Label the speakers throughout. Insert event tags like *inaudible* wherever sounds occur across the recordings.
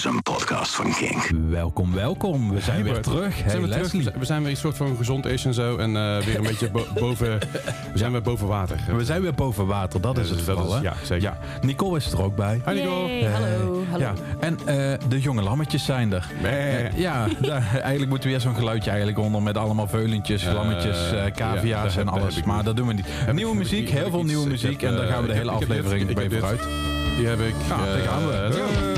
Speaker 1: is een podcast van King.
Speaker 2: Welkom, welkom. We zijn weer terug.
Speaker 3: Zijn we, terug. we zijn weer een soort van gezond is en zo. En eh, weer een beetje boven. We zijn weer boven water.
Speaker 2: We zijn weer boven water, dat is het wel.
Speaker 3: ja, zeker.
Speaker 2: Ja. Nicole is er ook bij.
Speaker 4: Hey. Hallo. hallo.
Speaker 2: Ja. En eh, de jonge lammetjes zijn er. Eh, ja, *laughs* eigenlijk moeten we weer zo'n geluidje eigenlijk onder met allemaal veulentjes, lammetjes, cavia's *laughs* en alles. Maar dat doen we niet. Nieuwe muziek, heel veel nieuwe muziek. En daar gaan we de hele aflevering mee vooruit.
Speaker 3: Die heb ik.
Speaker 2: Ja, daar gaan we.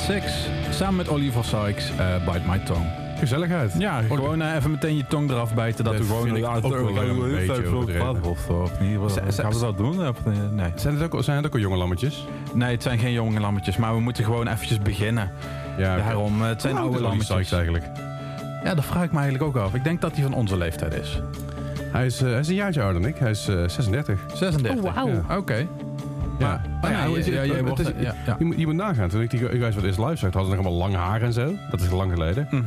Speaker 2: Six, Samen met Oliver Sykes, eh, uh, Bite My Tongue.
Speaker 3: Gezelligheid.
Speaker 2: Ja, gewoon eh, even meteen je tong eraf bijten. Dat, we gewoon
Speaker 3: vind ik ook wel een,
Speaker 2: een
Speaker 3: beetje overdreven.
Speaker 2: Of, niet? Gaan we dat doen? Eh, nee.
Speaker 3: Zijn, het ook, zijn het ook al jonge lammetjes?
Speaker 2: Nee, het zijn geen jonge lammetjes. Maar we moeten gewoon eventjes beginnen.
Speaker 3: Ja, okay.
Speaker 2: Daarom, het zijn oude lammetjes.
Speaker 3: eigenlijk?
Speaker 2: Ja, dat vraag ik me eigenlijk ook af. Ik denk dat hij van onze leeftijd is.
Speaker 3: Hij is, hij is een jaartje ouder dan ik. Hij is 36.
Speaker 2: 36?
Speaker 4: Oh, wow.
Speaker 3: ja.
Speaker 2: Oké.
Speaker 3: Ja,
Speaker 5: Maar.
Speaker 3: Je, moet, je moet nagaan. Toen ik die guys wat eerst live zag, hadden ze nog allemaal lang haar en zo. Dat is lang geleden.
Speaker 5: Mhm.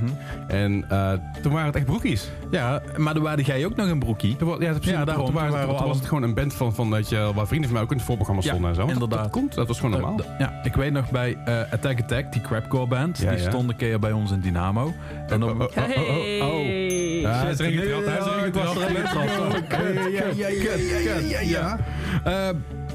Speaker 3: En eh, toen waren het echt broekies.
Speaker 5: Ja, maar dan waarde jij ook nog een broekie.
Speaker 3: Toen, ja, precies,
Speaker 5: Ja, daarom.
Speaker 3: Toen, waren,
Speaker 5: Toen waren
Speaker 3: toen was
Speaker 5: alle-
Speaker 3: het gewoon een band van, van weet je, waar vrienden van mij ook in het voorprogramma
Speaker 5: Ja,
Speaker 3: stonden en zo. Want
Speaker 5: inderdaad.
Speaker 3: Dat, komt, dat was gewoon normaal.
Speaker 5: Dat- dat- ja, ik weet nog bij eh, Attack Attack, die crapcore band,
Speaker 3: Ja,
Speaker 5: die
Speaker 3: ja.
Speaker 5: stond een keer bij ons in Dynamo. En
Speaker 3: Oh,
Speaker 5: dan,
Speaker 3: oh, oh, oh, oh, oh. Ja, hij is erin getrapt, hij is erin getrapt. Ja, ja, ja,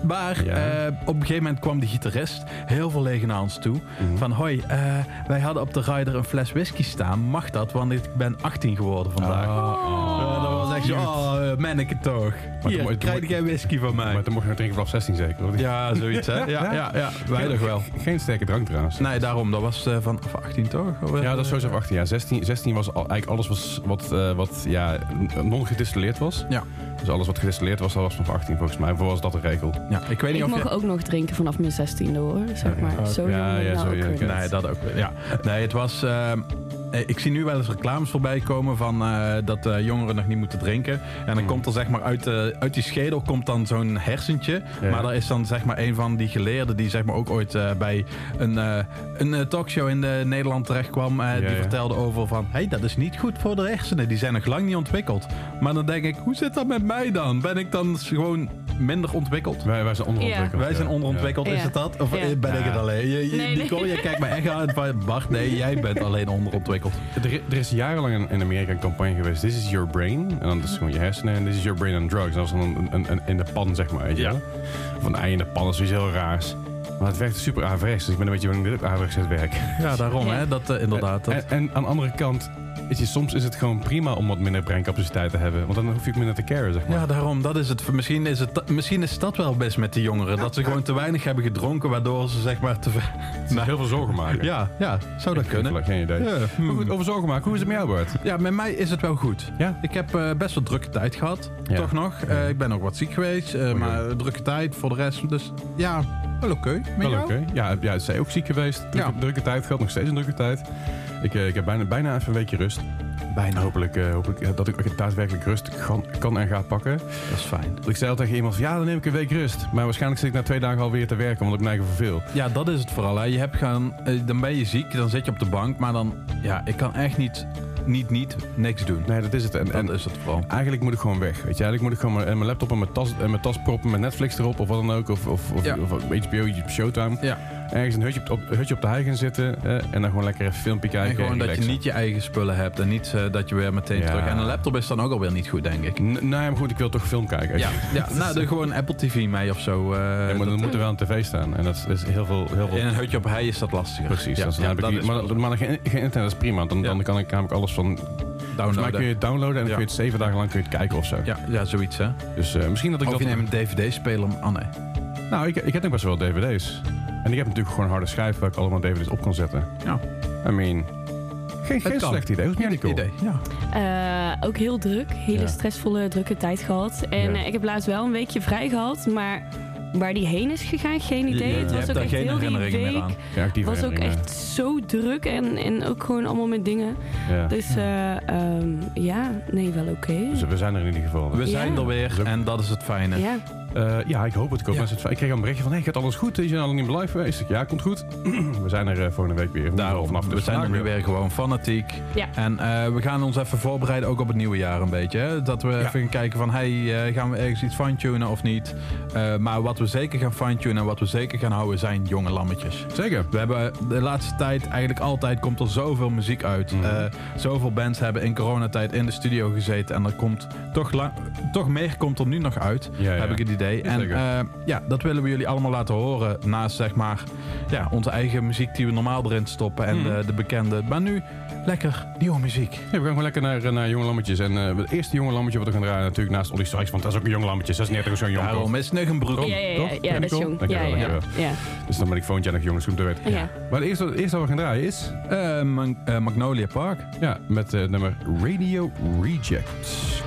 Speaker 3: ja, ja, ja, ja, ja.
Speaker 5: Maar
Speaker 3: Ja.
Speaker 5: eh, op een gegeven moment kwam de gitarist heel verlegen naar ons toe.
Speaker 3: Mhm.
Speaker 5: Van hoi, eh, wij hadden op de rider een fles whisky staan. Mag dat? Want ik ben 18 geworden vandaag.
Speaker 3: Oh.
Speaker 5: Eh, dat was echt zo, oh, uh, manneke toch. Hier, krijg jij whisky van mij.
Speaker 3: Maar toen mocht je nog drinken vanaf 16 zeker. niet?
Speaker 5: Ja, zoiets hè. *laughs* Ja, ja, ja, wij nog wel.
Speaker 3: Geen sterke drank trouwens.
Speaker 5: Nee, daarom. Dat was eh, van, van 18 toch?
Speaker 3: Ja, dat is sowieso van 18 jaar. 16, 16 was al, eigenlijk alles was wat, wat ja, non-gedistilleerd was.
Speaker 5: Ja.
Speaker 3: Dus alles wat gedistilleerd was, dat was van 18 volgens mij. Voor was dat de regel.
Speaker 5: Ja, ik weet niet
Speaker 4: Ik
Speaker 5: of je...
Speaker 4: ook nog drinken vanaf mijn zestiende hoor, zeg maar. Zo
Speaker 3: Ja, ja,
Speaker 4: nou
Speaker 3: zo
Speaker 4: weer
Speaker 5: Nee, dat ook. Ja. Nee, het was... ehm, eh, ik zie nu wel eens reclames voorbij komen van eh, dat eh, jongeren nog niet moeten drinken. En dan
Speaker 3: Hmm.
Speaker 5: komt er zeg maar uit, de, uit die schedel komt dan zo'n hersentje.
Speaker 3: Ja.
Speaker 5: Maar daar is dan zeg maar een van die geleerden die zeg maar ook ooit eh, bij een, eh, een talkshow in Nederland terecht kwam. eh, die
Speaker 3: ja.
Speaker 5: vertelde over van, hé, hey, dat is niet goed voor de hersenen. Die zijn nog lang niet ontwikkeld. Maar dan denk ik, hoe zit dat met mij dan? Ben ik dan gewoon minder ontwikkeld?
Speaker 3: Wij, wij zijn onderontwikkeld.
Speaker 5: Wij zijn onderontwikkeld,
Speaker 4: Ja.
Speaker 5: is het dat? Of
Speaker 4: Ja.
Speaker 5: eh, ben ik het alleen? Je, je,
Speaker 4: Nee, nee.
Speaker 5: Nicole, jij kijkt me echt aan van Bart, nee, jij bent alleen onderontwikkeld.
Speaker 3: Er, er is jarenlang in, Amerika een campagne geweest. This is your brain. En dan is het gewoon je hersenen. En this is your brain and drugs. En dat was dan een, een, een- in de pan, zeg maar. Weet je
Speaker 5: Ja.
Speaker 3: Of een ei in de pan. Dat is iets heel raars. Maar het werkt super averechts. Dus ik ben een beetje bang dat dit ook averechts werken.
Speaker 5: Ja, daarom
Speaker 4: Ja.
Speaker 5: hè, dat eh, inderdaad. Dat,
Speaker 3: En, en aan de andere kant, weet je, soms is het gewoon prima om wat minder breincapaciteit te hebben. Want dan hoef je ook minder te caren, zeg maar.
Speaker 5: ja, daarom, dat is het. Misschien is, het, misschien is dat wel best met die jongeren. Dat ze gewoon te weinig hebben gedronken, waardoor ze zeg maar te veel...
Speaker 3: Nou, heel veel zorgen maken.
Speaker 5: Ja, ja, zou dat kunnen.
Speaker 3: Geen, geen idee.
Speaker 5: Ja,
Speaker 3: Maar
Speaker 5: hmm.
Speaker 3: goed, over zorgen maken. Hoe is het met jou, Bart?
Speaker 5: ja, met mij is het wel goed.
Speaker 3: Ja?
Speaker 5: Ik heb eh, best wel drukke tijd gehad,
Speaker 3: Ja.
Speaker 5: toch nog. Eh, ik ben ook wat ziek geweest, eh, maar drukke tijd voor de rest. Dus ja, wel oké.
Speaker 3: Wel oké. Ja, ja, zij ook ziek geweest. Drukke,
Speaker 5: Ja.
Speaker 3: drukke tijd. Geldt nog steeds een drukke tijd. Ik, eh, ik heb bijna, bijna even een weekje rust.
Speaker 5: Bijna.
Speaker 3: Hopelijk, eh, hopelijk eh, dat ik daadwerkelijk rust kan, kan en ga pakken.
Speaker 5: Dat is fijn.
Speaker 3: Want ik zei al tegen iemand van, ja, dan neem ik een week rust. Maar waarschijnlijk zit ik na twee dagen alweer te werken, omdat ik eigen verveel.
Speaker 5: Ja, dat is het vooral. Hè. Je hebt gaan, dan ben je ziek, dan zit je op de bank. Maar dan, ja, ik kan echt niet, niet, niet niks doen.
Speaker 3: Nee, dat is het. En,
Speaker 5: Dat
Speaker 3: en
Speaker 5: is het vooral.
Speaker 3: eigenlijk moet ik gewoon weg. Weet je, eigenlijk moet ik gewoon mijn, mijn laptop en mijn tas, en mijn tas proppen met Netflix erop of wat dan ook. Of, of, of,
Speaker 5: Ja.
Speaker 3: of HBO, Showtime.
Speaker 5: Ja.
Speaker 3: Ergens een hutje op, op, hutje op de hei gaan zitten en dan gewoon lekker een filmpje kijken.
Speaker 5: En gewoon dat je niet je eigen spullen hebt en niet eh, dat je weer meteen
Speaker 3: Ja.
Speaker 5: terug... En een laptop is dan ook alweer niet goed, denk ik.
Speaker 3: N- nee, maar goed, ik wil toch film kijken.
Speaker 5: Ja, ja nou, doe gewoon Apple TV mee of zo. eh,
Speaker 3: Ja, maar dan
Speaker 5: dat-
Speaker 3: moet er wel een tv staan. En dat is heel veel... Heel veel
Speaker 5: in een hutje op hei is dat lastiger.
Speaker 3: Precies,
Speaker 5: Ja,
Speaker 3: dus dan heb ik
Speaker 5: dat is
Speaker 3: maar, maar geen, geen internet is prima. Dan, dan kan ik namelijk alles van... Volgens mij
Speaker 5: downloaden.
Speaker 3: kun je het downloaden en dan
Speaker 5: Ja.
Speaker 3: kun je het zeven dagen lang kun je het kijken of zo.
Speaker 5: Ja, ja, zoiets hè.
Speaker 3: Dus eh, misschien dat ik
Speaker 5: Of
Speaker 3: dat...
Speaker 5: je neemt een dvd-speler. Oh nee.
Speaker 3: Nou, ik, ik heb ook best wel dvd's. En ik heb natuurlijk gewoon een harde schijf waar ik allemaal dvd's op kan zetten.
Speaker 5: Ja.
Speaker 3: I mean... Geen, slecht idee. Hoe is het jou, Nicole?
Speaker 5: idee. Ja.
Speaker 4: Eh, ook heel druk. Hele
Speaker 3: Ja.
Speaker 4: stressvolle, drukke tijd gehad. En
Speaker 3: Ja.
Speaker 4: eh, ik heb laatst wel een weekje vrij gehad. Maar waar die heen is gegaan, geen idee. Het was ook echt heel die week.
Speaker 3: Ja, actieve
Speaker 4: was ook echt zo druk en, en ook gewoon allemaal met dingen.
Speaker 3: Ja.
Speaker 4: Dus eh, ehm, ja, nee, wel oké.
Speaker 3: Dus we zijn er in ieder geval.
Speaker 5: We zijn er weer
Speaker 3: Dus
Speaker 5: en dat is het fijne.
Speaker 4: Ja,
Speaker 3: Eh, ja, ik hoop het. Ik, hoop
Speaker 5: Ja.
Speaker 3: het- ik kreeg een berichtje van, hey, gaat alles goed? Is je al niet meer live geweest? Ik, Ja, komt goed. *clears throat* we zijn er eh, volgende week weer.
Speaker 5: Daarom,
Speaker 3: vanaf
Speaker 5: we
Speaker 3: dus
Speaker 5: zijn er nu weer gewoon fanatiek.
Speaker 4: Ja.
Speaker 5: En eh, we gaan ons even voorbereiden, ook op het nieuwe jaar een beetje. Hè? Dat we even gaan kijken van, hey, gaan we ergens iets fine-tunen of niet? Eh, maar wat we zeker gaan fine-tunen en wat we zeker gaan houden zijn jonge lammetjes.
Speaker 3: Zeker.
Speaker 5: We hebben de laatste tijd, eigenlijk altijd, komt er zoveel muziek uit.
Speaker 3: Mhm.
Speaker 5: Eh, zoveel bands hebben in coronatijd in de studio gezeten. En er komt toch, toch meer komt er nu nog uit,
Speaker 3: Ja, ja.
Speaker 5: heb ik het idee. En eh, ja, dat willen we jullie allemaal laten horen. Naast zeg maar ja, onze eigen muziek die we normaal erin stoppen. En
Speaker 3: Mhm.
Speaker 5: de, de bekende. Maar nu lekker nieuwe muziek.
Speaker 3: Ja, we gaan gewoon lekker naar, eh, naar Jonge Lammetjes. En eh, het eerste Jonge Lammetje wat we gaan draaien natuurlijk naast Olly Strikes. Want dat is ook een Jong Lammetje. 36 is zo'n jong.
Speaker 5: Daarom is Snuggenbroek.
Speaker 3: Toch?
Speaker 4: ja, ja, ja,
Speaker 3: Toch?
Speaker 4: ja,
Speaker 3: Ja,
Speaker 4: dat is jong. Ja, ja, ja.
Speaker 3: dankjewel.
Speaker 4: ja.
Speaker 3: Dus dan ben ik volgend jaar nog jongens goed.
Speaker 4: Ja.
Speaker 3: Maar het eerste, het eerste wat we gaan draaien is...
Speaker 5: Eh, eh, Magnolia Park.
Speaker 3: Ja, met nummer Radio Rejects.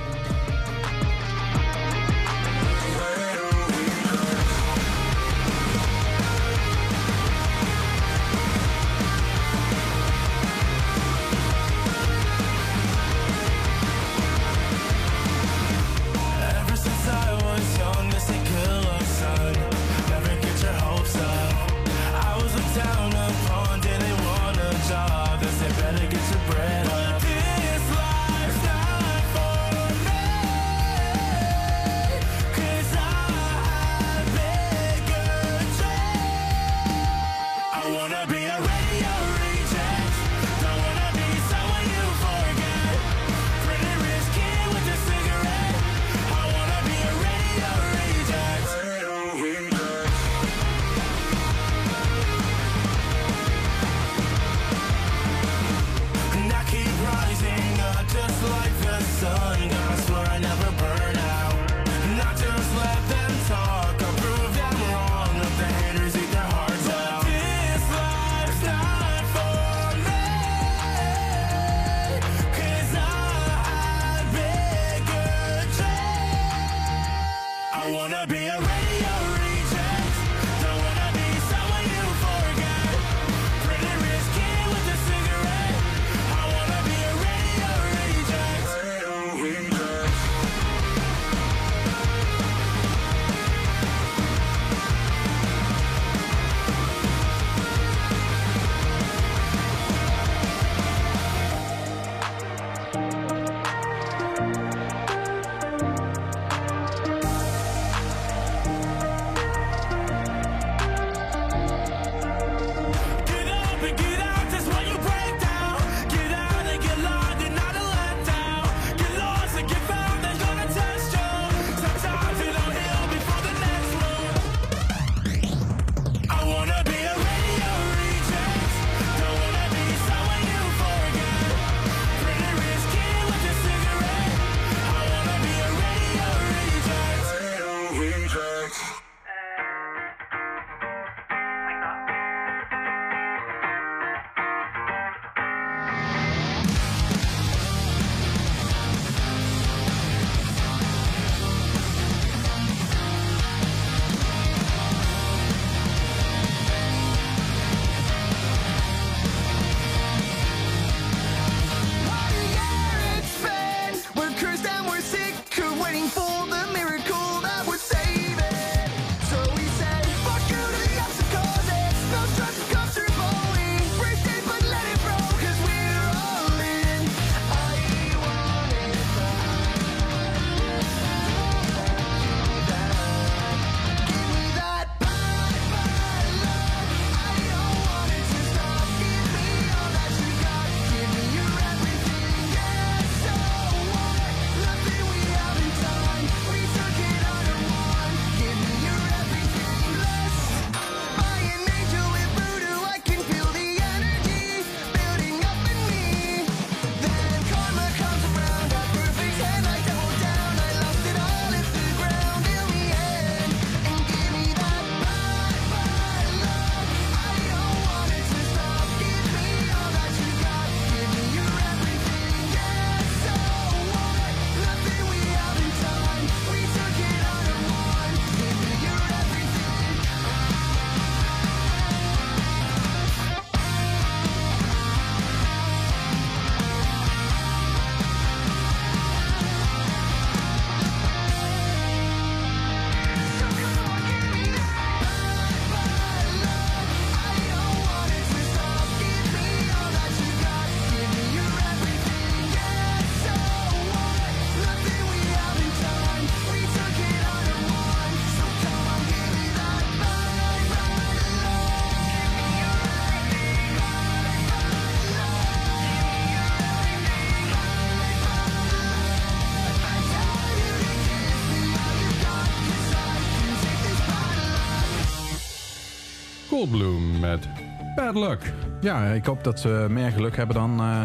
Speaker 3: Coldbloom met Bad Luck.
Speaker 5: Ja, ik hoop dat ze meer geluk hebben dan, eh,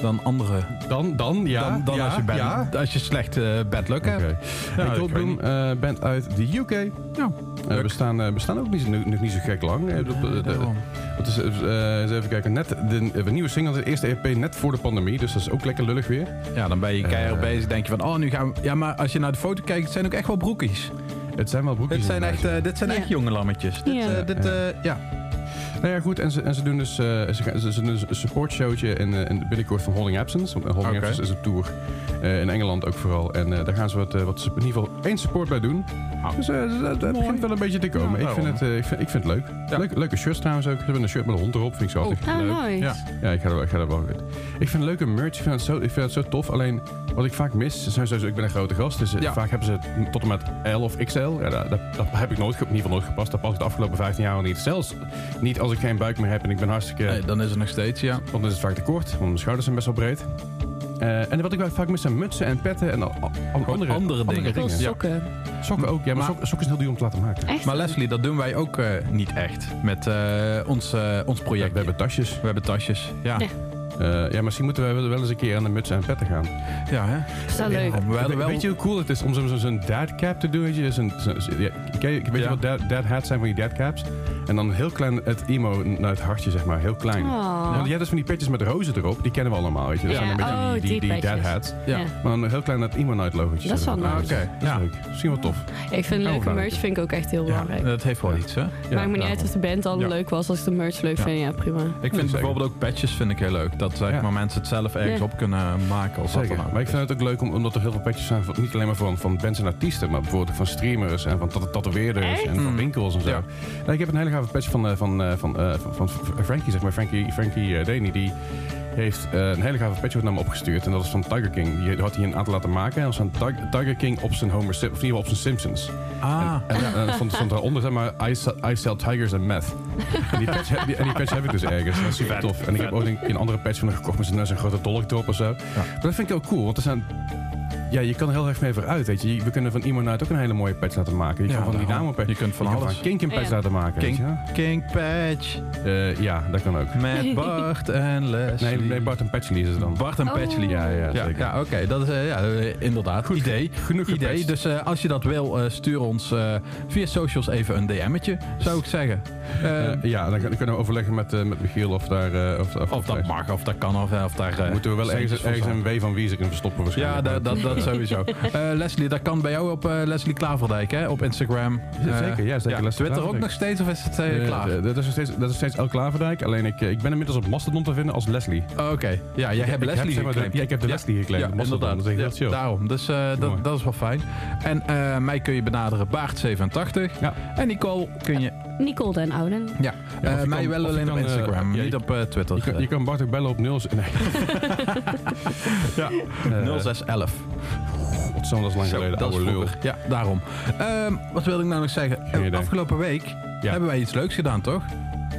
Speaker 5: dan anderen.
Speaker 3: Dan, dan, ja.
Speaker 5: dan dan
Speaker 3: ja,
Speaker 5: als, je bad,
Speaker 3: ja.
Speaker 5: als je slecht eh, bad luck hebt. Ja, ik
Speaker 3: Coldbloom
Speaker 5: weet
Speaker 3: eh band uit de UK.
Speaker 5: Ja,
Speaker 3: Eh, we, staan, we staan ook niet, zo- nog niet zo gek lang. Het is, eens even kijken. Net de, de nieuwe single, de eerste EP, net voor de pandemie. Dus dat is ook lekker lullig weer.
Speaker 5: Ja, dan ben je keihard bezig. Denk je van, oh, nu gaan we... Ja, maar als je naar de foto kijkt, het zijn ook echt wel broekjes.
Speaker 3: Het zijn wel broekjes.
Speaker 5: Dit zijn echt, eh, dit zijn
Speaker 4: Ja.
Speaker 5: echt jonge lammetjes. Dit,
Speaker 4: Ja.
Speaker 5: eh, dit,
Speaker 3: Ja.
Speaker 5: Eh.
Speaker 3: Nou ja, goed. En ze, en ze doen dus eh, ze, gaan- ze, ze doen dus een supportshowtje in, eh, in binnenkort van Holding Absence. Want, eh, Holding
Speaker 5: Oké.
Speaker 3: Absence is een tour eh, in Engeland ook vooral. En eh, daar gaan ze wat, eh, wat, in ieder geval één support bij doen. Dus eh, dat, dat
Speaker 5: Mooi.
Speaker 3: begint wel een beetje te komen.
Speaker 5: Ja,
Speaker 3: ik, vind het, eh, ik, vind, ik vind het leuk.
Speaker 5: Ja.
Speaker 3: leuk. Leuke shirts trouwens ook. Ze hebben een shirt met een hond erop. Vind ik zo altijd
Speaker 4: Oh,
Speaker 3: leuk.
Speaker 4: nice.
Speaker 5: Ja.
Speaker 3: Ja, ik ga er, ik ga er wel uit. Ik vind leuke merch. Ik vind het zo, ik vind het zo tof. Alleen wat ik vaak mis. Zijn sowieso, ik ben een grote gast. Dus eh,
Speaker 5: Ja.
Speaker 3: vaak hebben ze het tot en met L of XL. Ja, dat, dat, dat heb ik nooit, ge- in ieder geval nooit gepast. Dat pas ik de afgelopen 15 jaar al niet. Zelfs niet als ik geen buik meer heb en ik ben hartstikke.
Speaker 5: Nee, dan is het nog steeds, ja.
Speaker 3: Want dan is het vaak te kort. Want mijn schouders zijn best wel breed. Eh, en wat ik vaak mis zijn mutsen en petten en al, al- andere,
Speaker 5: andere dingen.
Speaker 3: Ja.
Speaker 4: sokken.
Speaker 3: Sokken ook. Ja, maar,
Speaker 5: Maar-
Speaker 3: sokken, is heel duur om te laten maken.
Speaker 4: Echt?
Speaker 5: Maar Leslie, dat doen wij ook eh, niet echt met eh, ons, ons
Speaker 3: Ja,
Speaker 5: project.
Speaker 3: we hebben tasjes.
Speaker 5: We hebben tasjes. Ja.
Speaker 4: Ja.
Speaker 3: Eh, ja, misschien moeten we wel eens een keer aan de mutsen en petten gaan.
Speaker 5: Ja, hè?
Speaker 4: Is dat leuk?
Speaker 5: We wel...
Speaker 3: Weet je hoe cool het is om zo'n zo'n dad cap te doen? Weet je, zo'n, zo'n- ja, ken je- weet je wat dad hats zijn van die dad caps? En dan heel klein het emo naar het hartje, zeg maar. Heel klein.
Speaker 4: Oh.
Speaker 3: Ja, want je hebt dus van die petjes met rozen erop. Die kennen we allemaal, weet je. Dat
Speaker 4: Ja.
Speaker 3: zijn een beetje
Speaker 4: Oh,
Speaker 3: die, die,
Speaker 4: die
Speaker 3: die dad
Speaker 4: petjes.
Speaker 3: hats.
Speaker 5: Ja.
Speaker 3: Maar dan heel klein dat emo night logotje.
Speaker 4: Dat is wel nice.
Speaker 5: Oké,
Speaker 3: Dat is
Speaker 5: ja.
Speaker 3: leuk. Misschien wel tof.
Speaker 4: Ik vind
Speaker 3: Oh,
Speaker 4: leuke
Speaker 3: leuk.
Speaker 4: merch vind ik ook echt heel
Speaker 5: Ja,
Speaker 4: belangrijk.
Speaker 5: dat heeft wel iets, hè?
Speaker 3: Ja,
Speaker 4: Maakt me niet uit of de band
Speaker 5: Ja.
Speaker 4: leuk was. Als ik de merch leuk
Speaker 5: Ja.
Speaker 4: vind, ja prima.
Speaker 5: Ik vind bijvoorbeeld ook patches vind ik heel leuk. Dat zeg
Speaker 3: Ja.
Speaker 5: maar, mensen het zelf ergens
Speaker 4: Ja.
Speaker 5: op kunnen maken. Of wat
Speaker 3: Zeker.
Speaker 5: dan ook.
Speaker 3: Maar ik vind het ook leuk om, omdat er heel veel petjes zijn. Niet alleen maar van, van bands en artiesten, maar bijvoorbeeld ook van streamers en van tat- tatoeëerders
Speaker 4: Echt?
Speaker 3: en van
Speaker 5: Mm.
Speaker 3: winkels en zo.
Speaker 5: Ja.
Speaker 3: Nou, ik heb een hele gave patch van, eh, van, eh, van, eh, van, van Frankie, zeg maar. Frankie, Frankie eh, Deni, die heeft eh, een hele gave patch naar me opgestuurd. En dat is van Tiger King. Die had hij een aantal laten maken. En dat was van Tiger, King op zijn Homer Sim- of in ieder geval op zijn Simpsons.
Speaker 5: Ah,
Speaker 3: En, en, en stond, stond daaronder, zeg maar, I, sell- I sell tigers and meth. En die patch, die, en die patch heb ik dus ergens. Dat is super tof. En ik heb ook een, een andere patch van hem gekocht met zijn, zijn grote dolk erop of zo. Maar dat vind ik ook cool, want er zijn... Ja, je kan er heel erg mee vooruit, weet je. We kunnen van Emo Night ook een hele mooie patch laten maken. Je
Speaker 5: Ja,
Speaker 3: kan van die dame patch.
Speaker 5: Je kunt van
Speaker 3: je kan
Speaker 5: alles.
Speaker 3: van Kink een patch
Speaker 4: Ja.
Speaker 3: laten maken,
Speaker 5: King,
Speaker 3: weet je.
Speaker 5: King Patch.
Speaker 3: Eh, ja, dat kan ook.
Speaker 5: Met *laughs* Bart en Leslie.
Speaker 3: Nee, nee Bart en Patchley is het dan.
Speaker 5: Bart en
Speaker 4: Oh.
Speaker 5: Patchley.
Speaker 3: Ja, ja,
Speaker 5: Ja,
Speaker 3: zeker.
Speaker 5: ja oké. Dat is eh, ja, eh, inderdaad.
Speaker 3: Goed,
Speaker 5: idee.
Speaker 3: Genoeg
Speaker 5: idee.
Speaker 3: gepatcht.
Speaker 5: Dus eh, als je dat wil, eh, stuur ons eh, via socials even een DM'tje, zou ik zeggen.
Speaker 3: Ja, dan, kunnen we overleggen met, eh, met Michiel of daar... eh, of, of,
Speaker 5: of dat mag, of dat kan, of, of daar... eh,
Speaker 3: Moeten we wel ergens, een W van wie ze kunnen verstoppen
Speaker 5: Ja,
Speaker 3: waarschijnlijk.
Speaker 5: dat, dat *laughs* sowieso. Eh, Leslie, dat kan bij jou op eh, Leslie Klaverdijk, hè? Op Instagram.
Speaker 3: Ja,
Speaker 5: Eh,
Speaker 3: zeker, ja, zeker. Leslie
Speaker 5: Twitter ook nog steeds, of is het eh,
Speaker 3: Eh,
Speaker 5: klaar?
Speaker 3: eh, dat, is nog steeds, dat is steeds El Klaverdijk. Alleen ik, eh, ik ben inmiddels op Mastodon te vinden als Leslie.
Speaker 5: Oh, Oké, ja, jij hebt
Speaker 3: ik
Speaker 5: Leslie
Speaker 3: heb, zeg maar, de-
Speaker 5: geclaimd.
Speaker 3: ja, ik heb de Leslie geclaimd
Speaker 5: Ja,
Speaker 3: op Mastodon.
Speaker 5: inderdaad.
Speaker 3: Dat is
Speaker 5: Ja,
Speaker 3: chill.
Speaker 5: daarom, dus eh, dat, dat is wel fijn. En eh, mij kun je benaderen, Baart87.
Speaker 3: Ja.
Speaker 5: En Nicole kun je...
Speaker 4: Nicole den Ouden.
Speaker 5: Ja,
Speaker 3: Ja,
Speaker 5: eh, mij
Speaker 3: kan-
Speaker 5: wel alleen op
Speaker 3: eh,
Speaker 5: Instagram,
Speaker 3: ja,
Speaker 5: niet op eh, Twitter.
Speaker 3: Je kan, je kan Bart ook bellen op 0... Nee. *laughs*
Speaker 5: ja, *laughs*
Speaker 3: Eh,
Speaker 5: 0611.
Speaker 3: Zo'n dat is lang
Speaker 5: Zo,
Speaker 3: geleden, oude lul.
Speaker 5: Ja, daarom. Ehm, wat wilde ik nou nog zeggen? Afgelopen week
Speaker 3: Ja.
Speaker 5: hebben wij iets leuks gedaan, toch?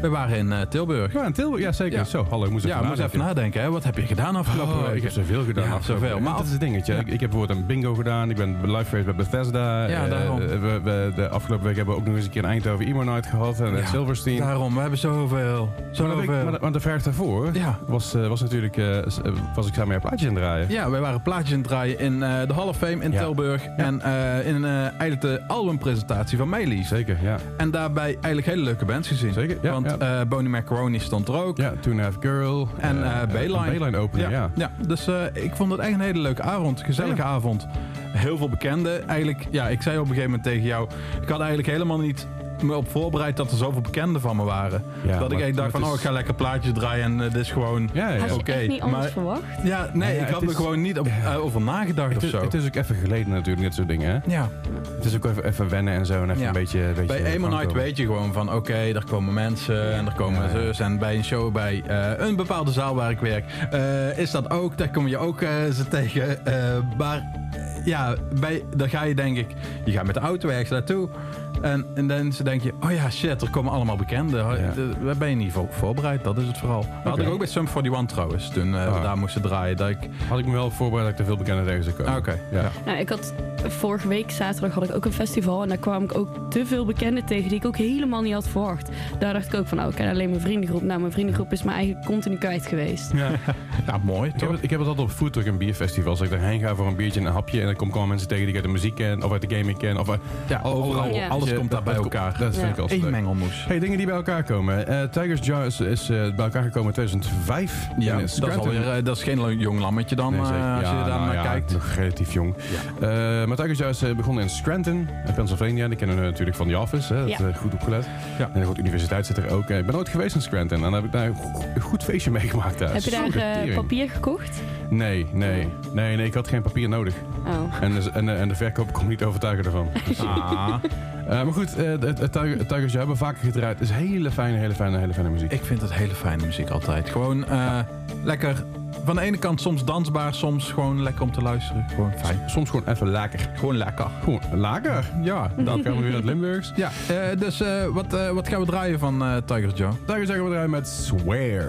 Speaker 5: We waren in eh, Tilburg.
Speaker 3: Ja, in Tilburg, ja zeker.
Speaker 5: Ja.
Speaker 3: Zo, hallo, ik moest
Speaker 5: Ja,
Speaker 3: even
Speaker 5: moest even
Speaker 3: nadenken.
Speaker 5: Hè? Wat heb je gedaan afgelopen
Speaker 3: Oh,
Speaker 5: week?
Speaker 3: ik heb zoveel gedaan.
Speaker 5: Ja,
Speaker 3: afgelopen
Speaker 5: zoveel. Maar
Speaker 3: dat is het dingetje.
Speaker 5: Ja.
Speaker 3: Ik, ik heb bijvoorbeeld een bingo gedaan. Ik ben live geweest bij Bethesda.
Speaker 5: Ja,
Speaker 3: Eh,
Speaker 5: daarom.
Speaker 3: eh, we, we- de afgelopen week hebben we ook nog eens een keer een Eindhoven Emo Night gehad. En
Speaker 5: Ja,
Speaker 3: ja, Silverstein.
Speaker 5: Daarom, we hebben zoveel.
Speaker 3: Maar
Speaker 5: Zoveel.
Speaker 3: week, maar, maar de verf daarvoor
Speaker 5: Ja.
Speaker 3: was, was natuurlijk... was ik samen met plaatjes aan het draaien.
Speaker 5: Ja, wij waren plaatjes aan het draaien in de Hall of Fame in
Speaker 3: Ja.
Speaker 5: Tilburg. En in eigenlijk de albumpresentatie van Melis.
Speaker 3: Zeker, ja.
Speaker 5: En daarbij eigenlijk hele leuke bands gezien.
Speaker 3: Zeker, ja,
Speaker 5: Want
Speaker 3: ja.
Speaker 5: eh Boney Macaroni stond er ook.
Speaker 3: Ja, Two Half Girl.
Speaker 5: En eh Bayline.
Speaker 3: Bayline ja.
Speaker 5: ja. dus ik vond het echt een hele leuke avond. Gezellige avond. Heel veel bekenden. Eigenlijk, ja, ik zei op een gegeven moment tegen jou... Ik had eigenlijk helemaal niet me op voorbereid dat er zoveel bekenden van me waren.
Speaker 3: Ja,
Speaker 5: dat ik echt dacht van, oh,
Speaker 3: het
Speaker 5: ik ga lekker plaatjes draaien en eh, dit is gewoon...
Speaker 3: Ja, ja,
Speaker 4: Had
Speaker 3: ja.
Speaker 4: je
Speaker 5: Oké,
Speaker 4: echt niet anders
Speaker 5: maar-
Speaker 4: verwacht?
Speaker 5: Ja, nee,
Speaker 3: Ja,
Speaker 5: ik
Speaker 3: het
Speaker 5: had er
Speaker 3: is-
Speaker 5: gewoon niet op, eh, over nagedacht
Speaker 3: Het
Speaker 5: of
Speaker 3: is,
Speaker 5: zo.
Speaker 3: het is ook even geleden natuurlijk, dit soort dingen. Hè?
Speaker 5: ja.
Speaker 3: Het is ook even, even wennen en zo. En even
Speaker 5: Ja.
Speaker 3: een beetje, een beetje
Speaker 5: Bij Emo Night
Speaker 3: aankomen.
Speaker 5: weet je gewoon van oké, er komen mensen en er komen
Speaker 3: Ja, ja.
Speaker 5: zus. En bij een show bij eh, een bepaalde zaal waar ik werk, eh, is dat ook. Daar kom je ook eh, ze tegen. Eh, maar eh, ja, bij, dan ga je denk ik, je gaat met de auto ergens naartoe. En, en dan denk je, oh ja, shit, er komen allemaal bekenden.
Speaker 3: Ja.
Speaker 5: De- Daar ben je niet voor voorbereid, dat is het vooral. Dat had ik ook bij Sum 41 trouwens, toen eh, we
Speaker 3: Ah.
Speaker 5: daar moesten draaien. Dat ik,
Speaker 3: Had ik me wel voorbereid dat ik te veel bekende tegen zou komen.
Speaker 5: ah, oké,
Speaker 3: Ja.
Speaker 5: ja.
Speaker 4: Nou, ik had vorige week zaterdag had ik ook een festival en daar kwam ik ook te veel bekenden tegen die ik ook helemaal niet had verwacht. Daar dacht ik ook van, nou, ik ken alleen mijn vriendengroep. Nou, mijn vriendengroep is me eigenlijk continu kwijt geweest.
Speaker 3: Ja. *laughs*
Speaker 5: ja, mooi
Speaker 3: Ik, heb het, ik heb het altijd op foodtruck en bierfestivals. Dat ik daarheen ga voor een biertje en een hapje. En dan kom ik allemaal mensen tegen die ik uit de muziek ken. Of uit de gaming ken. Of, uit-
Speaker 5: Ja, overal,
Speaker 4: Ja.
Speaker 5: alles Komt daar
Speaker 3: dat-
Speaker 5: bij elkaar.
Speaker 3: Dat vind ik altijd
Speaker 5: Eén mengelmoes.
Speaker 3: Hey, dingen die bij elkaar komen. Eh Tigers Jar is, eh, bij elkaar gekomen in 2005.
Speaker 5: Ja,
Speaker 3: In
Speaker 5: dat is, alweer, eh, dat is geen jong lammetje dan, eh, als je
Speaker 3: Ja,
Speaker 5: daar
Speaker 3: nou
Speaker 5: naar
Speaker 3: ja,
Speaker 5: kijkt.
Speaker 3: Nog relatief jong. Maar Tigers is eh, begonnen in Scranton, in Pennsylvania. Die kennen we natuurlijk van The Office. Hè? Dat goed opgelet.
Speaker 5: Ja.
Speaker 3: En de universiteit zit er ook. Ik ben nooit geweest in Scranton. En dan heb ik daar een go- een goed feestje meegemaakt thuis.
Speaker 4: Heb je daar papier gekocht?
Speaker 3: Nee, nee, nee, nee. Ik had geen papier nodig.
Speaker 4: Oh.
Speaker 3: En de, en, de- en de verkoop kon me niet overtuigen ervan. Dus,
Speaker 5: Ah, *laughs*
Speaker 3: eh, maar goed, eh, het, Tiger- het Tigers hebben we vaker gedraaid. Het is hele fijne, hele fijne, hele fijne muziek.
Speaker 5: ik vind het hele fijne muziek altijd. Gewoon eh, lekker. Van de ene kant soms dansbaar, soms gewoon lekker om te luisteren. Gewoon fijn.
Speaker 3: Soms gewoon even lekker.
Speaker 5: Gewoon lekker.
Speaker 3: Gewoon lekker.
Speaker 5: Ja,
Speaker 3: Dan
Speaker 5: dat.
Speaker 3: gaan we weer naar het Limburgs.
Speaker 5: Ja, dus wat, wat gaan we draaien van Tigers Joe?
Speaker 3: Tigers zeggen we eruit met Swear.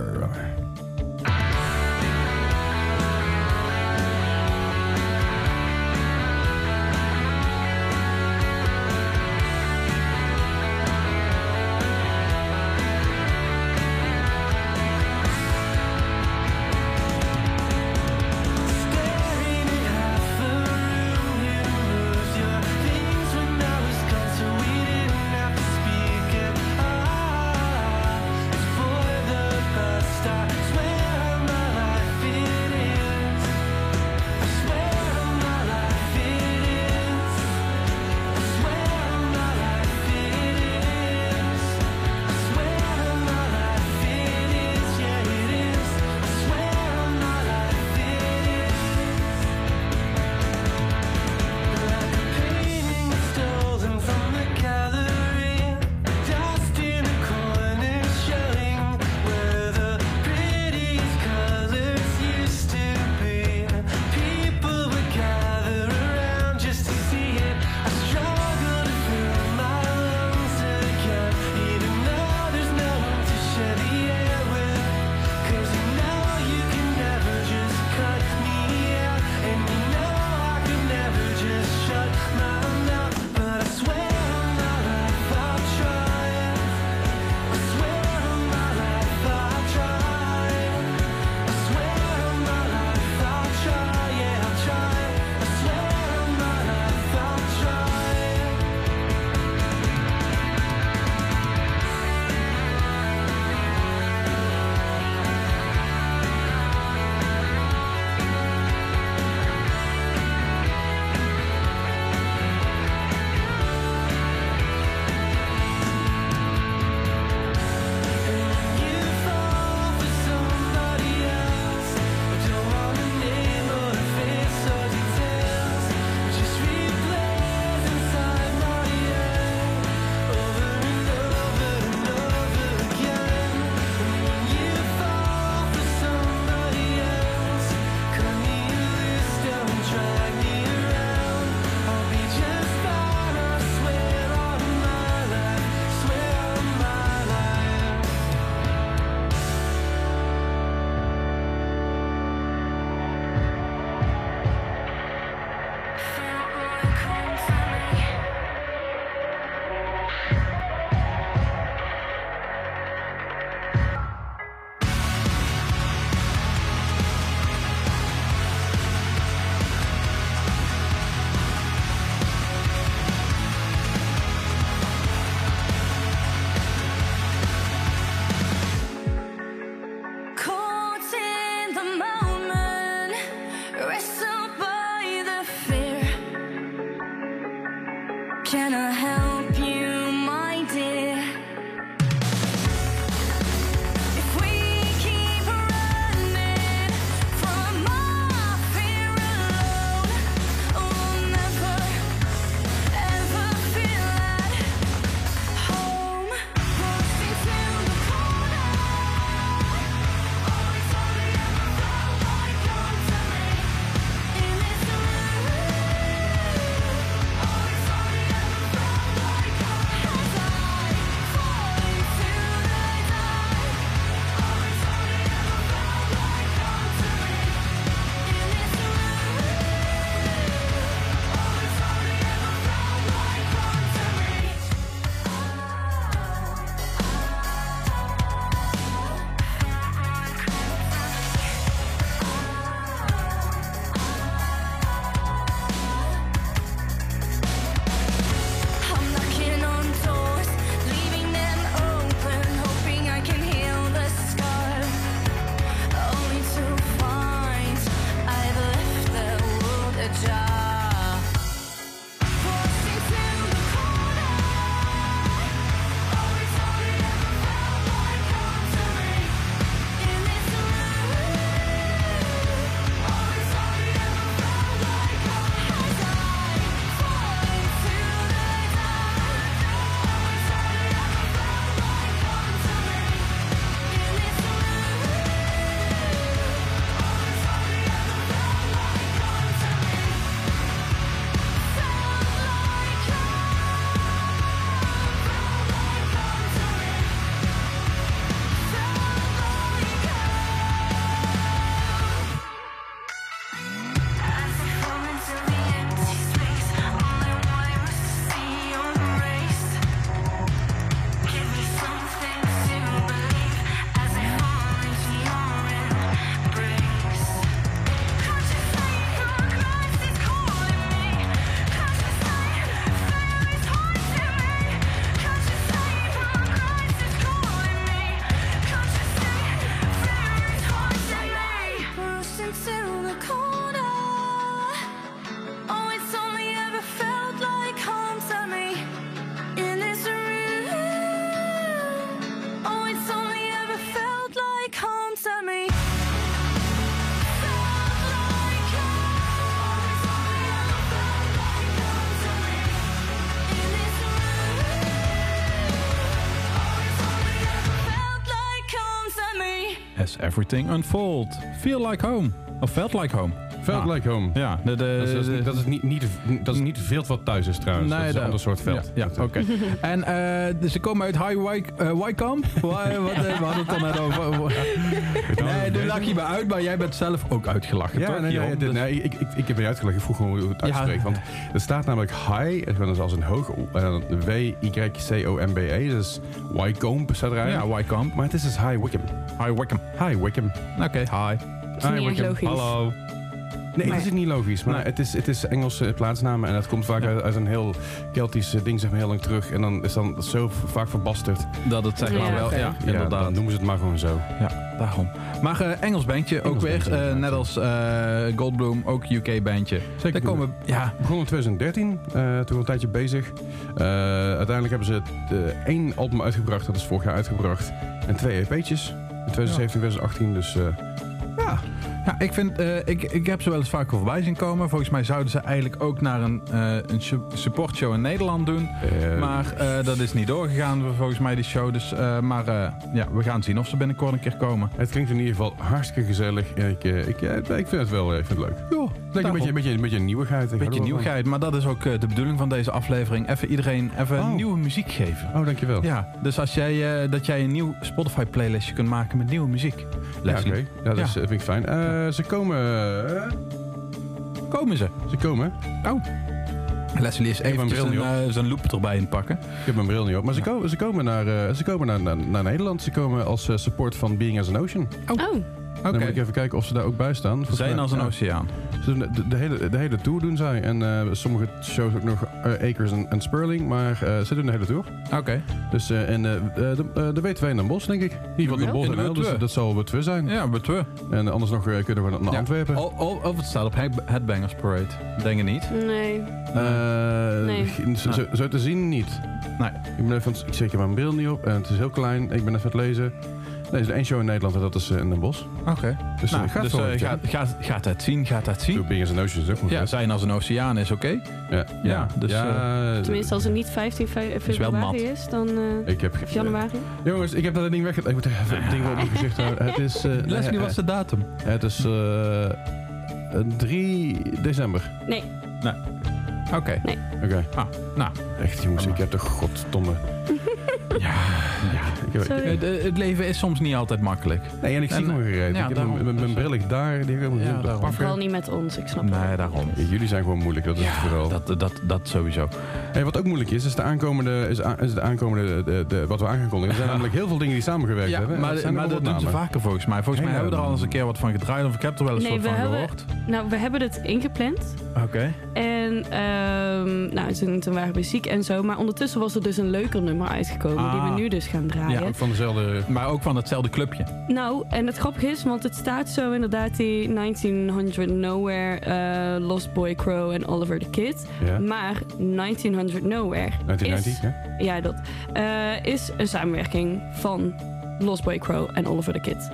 Speaker 5: Everything Unfold. Feel Like Home. Of Felt Like Home.
Speaker 3: Felt
Speaker 5: Ah.
Speaker 3: like home.
Speaker 5: Ja, de, de,
Speaker 3: Dat is, dat is niet- dat is niet, niet, dat is niet veel wat thuis is trouwens. dat is een
Speaker 5: de-
Speaker 3: ander soort veld.
Speaker 5: Ja, ja, oké. *laughs* en eh, dus ze komen uit High Wyc- eh, Wycombe. Wa- wat, eh, we hadden het dan net over. *laughs* Nee, nu lach je me uit, maar jij bent zelf ook uitgelachen,
Speaker 3: Ja,
Speaker 5: toch?
Speaker 3: nee, nee,
Speaker 5: Dus-
Speaker 3: nee, ik, ik, ik heb je uitgelegd. Ik vroeg gewoon hoe je het
Speaker 5: Ja.
Speaker 3: uitspreekt. Want er staat namelijk high, en gewoon als een hoog, W-Y-C-O-M-B-E. Dus Wycombe staat eruit.
Speaker 5: ja, Wycombe.
Speaker 3: Maar het is dus High Wickham.
Speaker 5: High Wycombe.
Speaker 3: Hi Wickham.
Speaker 5: Oké, hi.
Speaker 4: is niet echt logisch.
Speaker 5: Hallo.
Speaker 3: Nee, het is niet logisch. Maar
Speaker 5: Nee.
Speaker 3: het, is, het is Engelse plaatsnamen. En het komt vaak
Speaker 5: Ja.
Speaker 3: uit, uit een heel Keltisch ding, zeg maar, heel lang terug. En dan is dan zo vaak verbasterd.
Speaker 5: Dat het zeg maar
Speaker 4: Ja,
Speaker 5: wel. Ja,
Speaker 3: Ja,
Speaker 5: inderdaad.
Speaker 3: dan noemen ze het maar gewoon zo.
Speaker 5: Ja, daarom. Maar eh, Engels bandje ook
Speaker 3: Engels
Speaker 5: weer.
Speaker 3: bandje,
Speaker 5: eh, net als eh, Goldblum, ook UK bandje.
Speaker 3: Zeker.
Speaker 5: Daar komen, ja,
Speaker 3: Begon in 2013, eh, toen een tijdje bezig. Eh, uiteindelijk hebben ze het, eh, één album uitgebracht, dat is vorig jaar uitgebracht. En twee EP'tjes. In 2017, 2018, dus... eh,
Speaker 5: ja. Ja ik, vind, eh, ik, ik heb ze wel eens vaker voorbij zien komen. Volgens mij zouden ze eigenlijk ook naar een, eh een su- supportshow in Nederland doen.
Speaker 3: eh,
Speaker 5: Maar dat is niet doorgegaan volgens mij, die show. Dus, maar ja, we gaan zien of ze binnenkort een keer komen.
Speaker 3: het klinkt in ieder geval hartstikke gezellig. Ik, ik, ik vind het wel ik vind het leuk.
Speaker 5: Ja,
Speaker 3: Het een beetje, een beetje, een beetje een nieuwigheid. Er
Speaker 5: beetje nieuwigheid. Maar dat is ook de bedoeling van deze aflevering. Even iedereen even
Speaker 3: Oh.
Speaker 5: nieuwe muziek geven.
Speaker 3: Oh, dankjewel.
Speaker 5: Ja, dus als jij, dat jij een nieuw Spotify playlistje kunt maken met nieuwe muziek.
Speaker 3: Ja, oké. Ja, dat is, vind ik fijn. Eh, Ze komen... eh,
Speaker 5: komen ze.
Speaker 3: ze komen.
Speaker 5: Oh. Leslie is even
Speaker 3: niet
Speaker 5: eh, zijn loop erbij in pakken.
Speaker 3: Ik heb mijn bril niet op. Maar ze, komen, ze komen, naar, eh, ze komen naar, naar, naar Nederland. Ze komen als eh, support van Being as an Ocean.
Speaker 4: Oh,
Speaker 3: Dan
Speaker 5: Oké.
Speaker 3: moet ik even kijken of ze daar ook bij staan. Volgens
Speaker 5: Zijn
Speaker 3: mij-
Speaker 5: als een
Speaker 3: ja.
Speaker 5: oceaan.
Speaker 3: Ze doen de, de, hele, de hele tour doen zij. En eh, sommige shows ook nog eh, Acres en, en Spurling. Maar eh, ze doen de hele tour.
Speaker 5: Oké.
Speaker 3: Dus eh, en eh, eh, de, de W2 in Den Bosch, denk ik. In ieder geval
Speaker 5: Ja,
Speaker 3: Den Bosch
Speaker 5: in
Speaker 3: en dus
Speaker 5: W2.
Speaker 3: dat zal wel twee zijn.
Speaker 5: Ja, twee.
Speaker 3: En anders nog kunnen we naar
Speaker 5: Ja.
Speaker 3: Antwerpen.
Speaker 5: Of, het staat op Head- Headbangers Parade. Denk je niet?
Speaker 4: nee.
Speaker 3: Eh,
Speaker 4: Nee.
Speaker 3: zo, te zien niet.
Speaker 5: Nee.
Speaker 3: Ik, ben even, ik zeker mijn bril niet op en het is heel klein. Ik ben even aan het lezen. Nee, er is één show in Nederland en dat is eh, in Den Bosch.
Speaker 5: Oké.
Speaker 3: Dus
Speaker 5: Nou,
Speaker 3: eh, gaat
Speaker 5: dus eh, gaat, gaat, gaat het zien, gaat het zien.
Speaker 3: Doe Being as an Ocean is ook
Speaker 5: Ja,
Speaker 3: goed.
Speaker 5: zijn als een oceaan is oké.
Speaker 3: Ja,
Speaker 5: Ja, dus,
Speaker 3: ja,
Speaker 4: Tenminste, als het niet 15 fe-
Speaker 5: wel
Speaker 4: februari
Speaker 5: mat.
Speaker 4: is, dan eh,
Speaker 3: ik heb
Speaker 4: of januari.
Speaker 3: Jongens, ik heb dat ding weg. Ik moet even *laughs* het ding op mijn gezicht houden. Het is. eh,
Speaker 5: Leslie,
Speaker 3: nee,
Speaker 5: wat is de datum?
Speaker 3: Het is eh, eh, 3 december.
Speaker 4: Nee,
Speaker 5: Oké.
Speaker 3: Oké.
Speaker 5: Ah, nou.
Speaker 3: Echt jongens, ik heb toch goddomme. *laughs*
Speaker 5: Ja.
Speaker 4: Sorry.
Speaker 5: Het, eh, het leven is soms niet altijd makkelijk.
Speaker 3: nee, en ik zie nog gereed.
Speaker 5: ja,
Speaker 3: ik heb
Speaker 5: daarom.
Speaker 3: mijn, mijn, mijn bril ligt daar. Die heb
Speaker 5: Ja, daarom.
Speaker 3: pakken.
Speaker 4: vooral niet met ons, ik snap het.
Speaker 5: Nee, daarom.
Speaker 3: Jullie zijn gewoon moeilijk, dat is het vooral.
Speaker 5: dat, dat, dat sowieso.
Speaker 3: Hey, wat ook moeilijk is, is de aankomende, is, a- is de aankomende de, de, wat we aangekondigd. Er zijn *laughs* namelijk heel veel dingen die samengewerkt
Speaker 5: Ja,
Speaker 3: hebben.
Speaker 5: maar,
Speaker 3: Dat zijn
Speaker 5: maar dat
Speaker 3: wel
Speaker 5: doen ze vaker volgens mij. Volgens mij hebben we er al eens een keer wat van gedraaid. Of ik heb er wel eens
Speaker 4: Nee,
Speaker 5: wat
Speaker 4: we
Speaker 5: van
Speaker 4: hebben-
Speaker 5: gehoord.
Speaker 4: Nou, we hebben het ingepland.
Speaker 5: Oké.
Speaker 4: En ehm, nou, toen, toen waren we ziek en zo. Maar ondertussen was er dus een leuker nummer uitgekomen. Die
Speaker 5: Ah.
Speaker 4: we nu dus gaan draaien.
Speaker 5: Ja,
Speaker 3: Ook van dezelfde...
Speaker 5: Maar ook van hetzelfde clubje.
Speaker 4: Nou, en het grappige is, want het staat zo inderdaad die 1900 Nowhere, eh, Lost Boy Crow en Oliver the Kid.
Speaker 3: Ja,
Speaker 4: Maar 1900 Nowhere
Speaker 3: 1990,
Speaker 4: is,
Speaker 3: hè?
Speaker 4: ja, dat, eh, is een samenwerking van Lost Boy Crow en Oliver the Kid.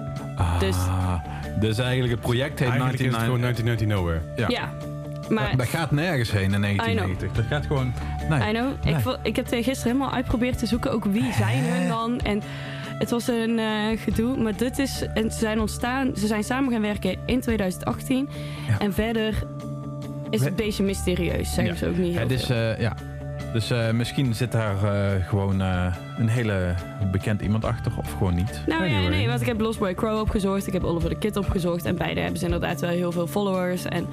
Speaker 4: Dus-
Speaker 5: Ah, dus eigenlijk het project heet
Speaker 3: Eigenlijk is het gewoon
Speaker 5: 1990.
Speaker 3: 1990 Nowhere.
Speaker 5: Ja.
Speaker 4: Ja, maar
Speaker 5: Dat, dat gaat nergens heen in 1990. Dat gaat gewoon... Nee.
Speaker 4: I know.
Speaker 5: Nee.
Speaker 4: Ik, ik heb gisteren helemaal uitgeprobeerd te zoeken. Ook wie zijn hun dan? En het was een eh, gedoe. Maar dit is... En ze zijn ontstaan... Ze zijn samen gaan werken in 2018.
Speaker 5: Ja.
Speaker 4: En verder is het een beetje mysterieus. Zeggen
Speaker 5: Ja.
Speaker 4: ze ook niet heel
Speaker 5: Het is, eh, ja. Dus eh, misschien zit daar gewoon een hele bekend iemand achter. Of gewoon niet.
Speaker 4: Nou ja, nee, want ik heb Lost Boy Crow opgezocht. Ik heb Oliver the Kid opgezocht. En beide hebben ze inderdaad wel heel veel followers. En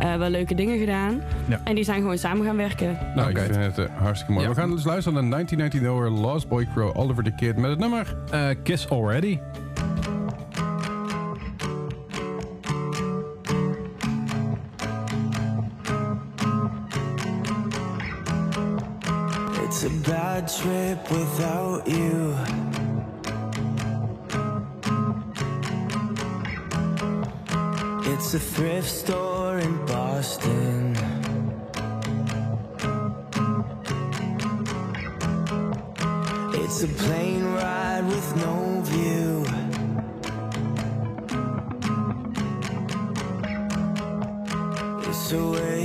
Speaker 4: eh, wel leuke dingen gedaan.
Speaker 5: Ja.
Speaker 4: En die zijn gewoon samen gaan werken.
Speaker 3: Nou,
Speaker 5: Oké.
Speaker 3: ik vind het eh, hartstikke mooi.
Speaker 5: Ja.
Speaker 3: We gaan dus luisteren naar 1990 Nowhere, Lost Boy Crow, Oliver the Kid met het nummer...
Speaker 5: Eh, Kiss Already.
Speaker 2: It's a bad trip without you. It's a thrift store in Boston. It's a plane ride with no view. It's a wave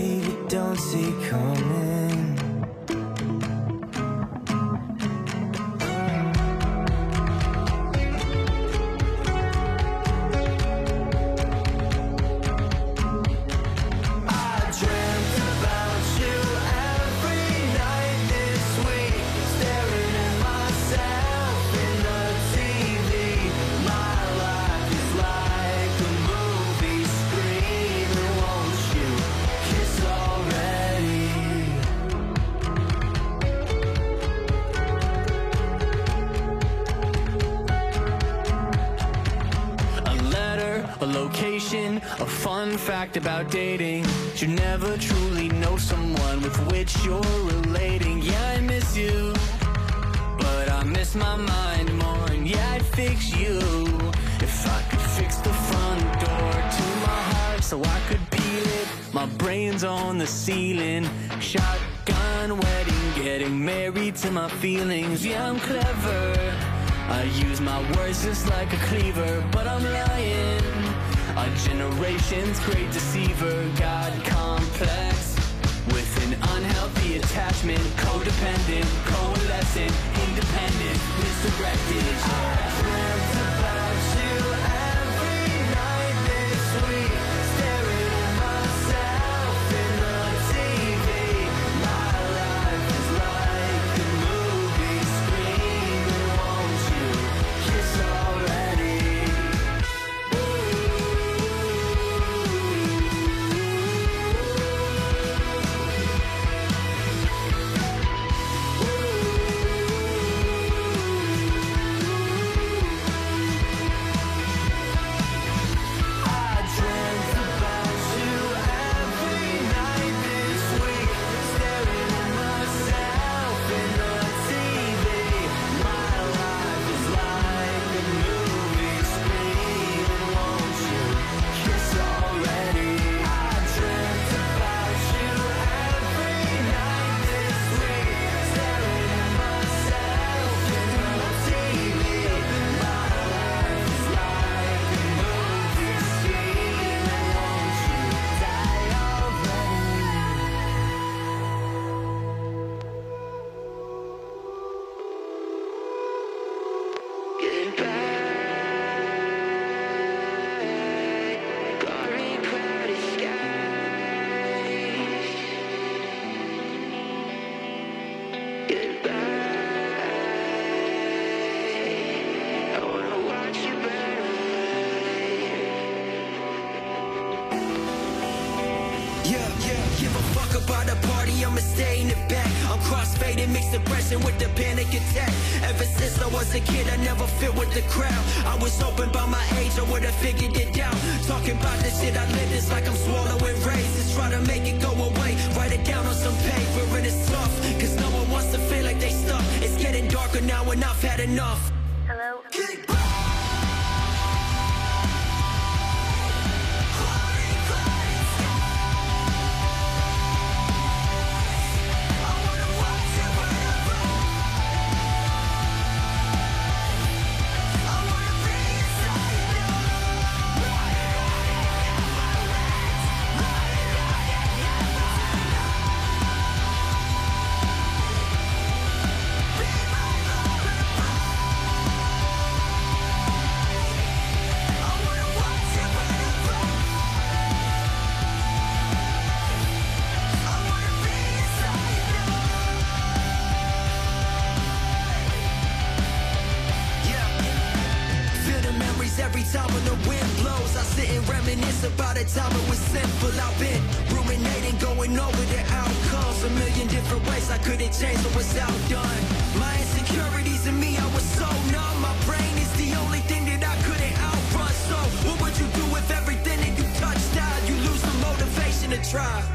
Speaker 2: dating you never truly know someone with which you're relating. Yeah, I miss you, but I miss my mind more. And yeah, I'd fix you if I could fix the front door to my heart so I could peel it. My brain's on the ceiling. Shotgun wedding, getting married to my feelings. Yeah, I'm clever. I use my words just like a cleaver, but I'm lying. A generation's great deceiver, God complex. With an unhealthy attachment, codependent, coalescent, independent, misdirected.
Speaker 6: Back. I'm crossfaded, mixed depression with the panic attack. Ever since I was a kid, I never fit with the crowd. I was open by my age, I would've figured it out. Talking about the shit I live, it's like I'm swallowing raisins. Try to make it go away, write it down on some paper, and it's tough. Cause no one wants to feel like they stuck. It's getting darker now, and I've had enough. I couldn't change what was outdone. My insecurities in me, I was so numb. My brain is the only thing that I couldn't outrun. So, what would you do if everything that you touched died? You lose the motivation to try.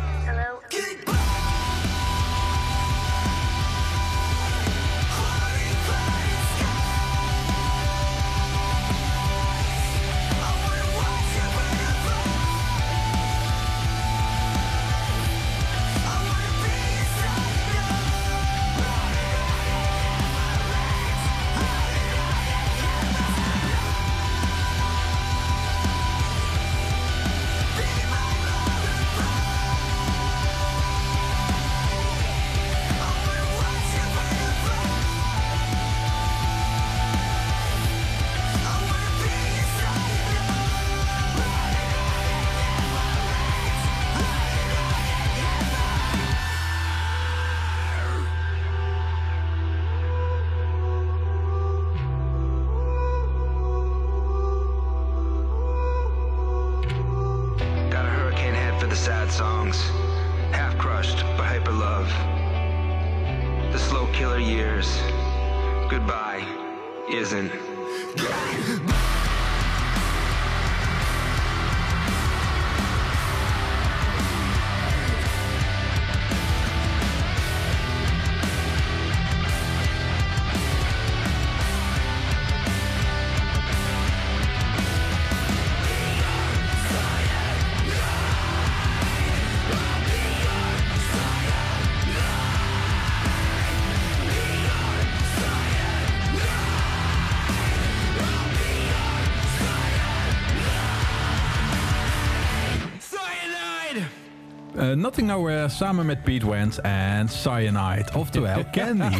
Speaker 5: Eh, Nothing Nowhere samen met Pete Wentz en Cyanide, oftewel *laughs* Candy.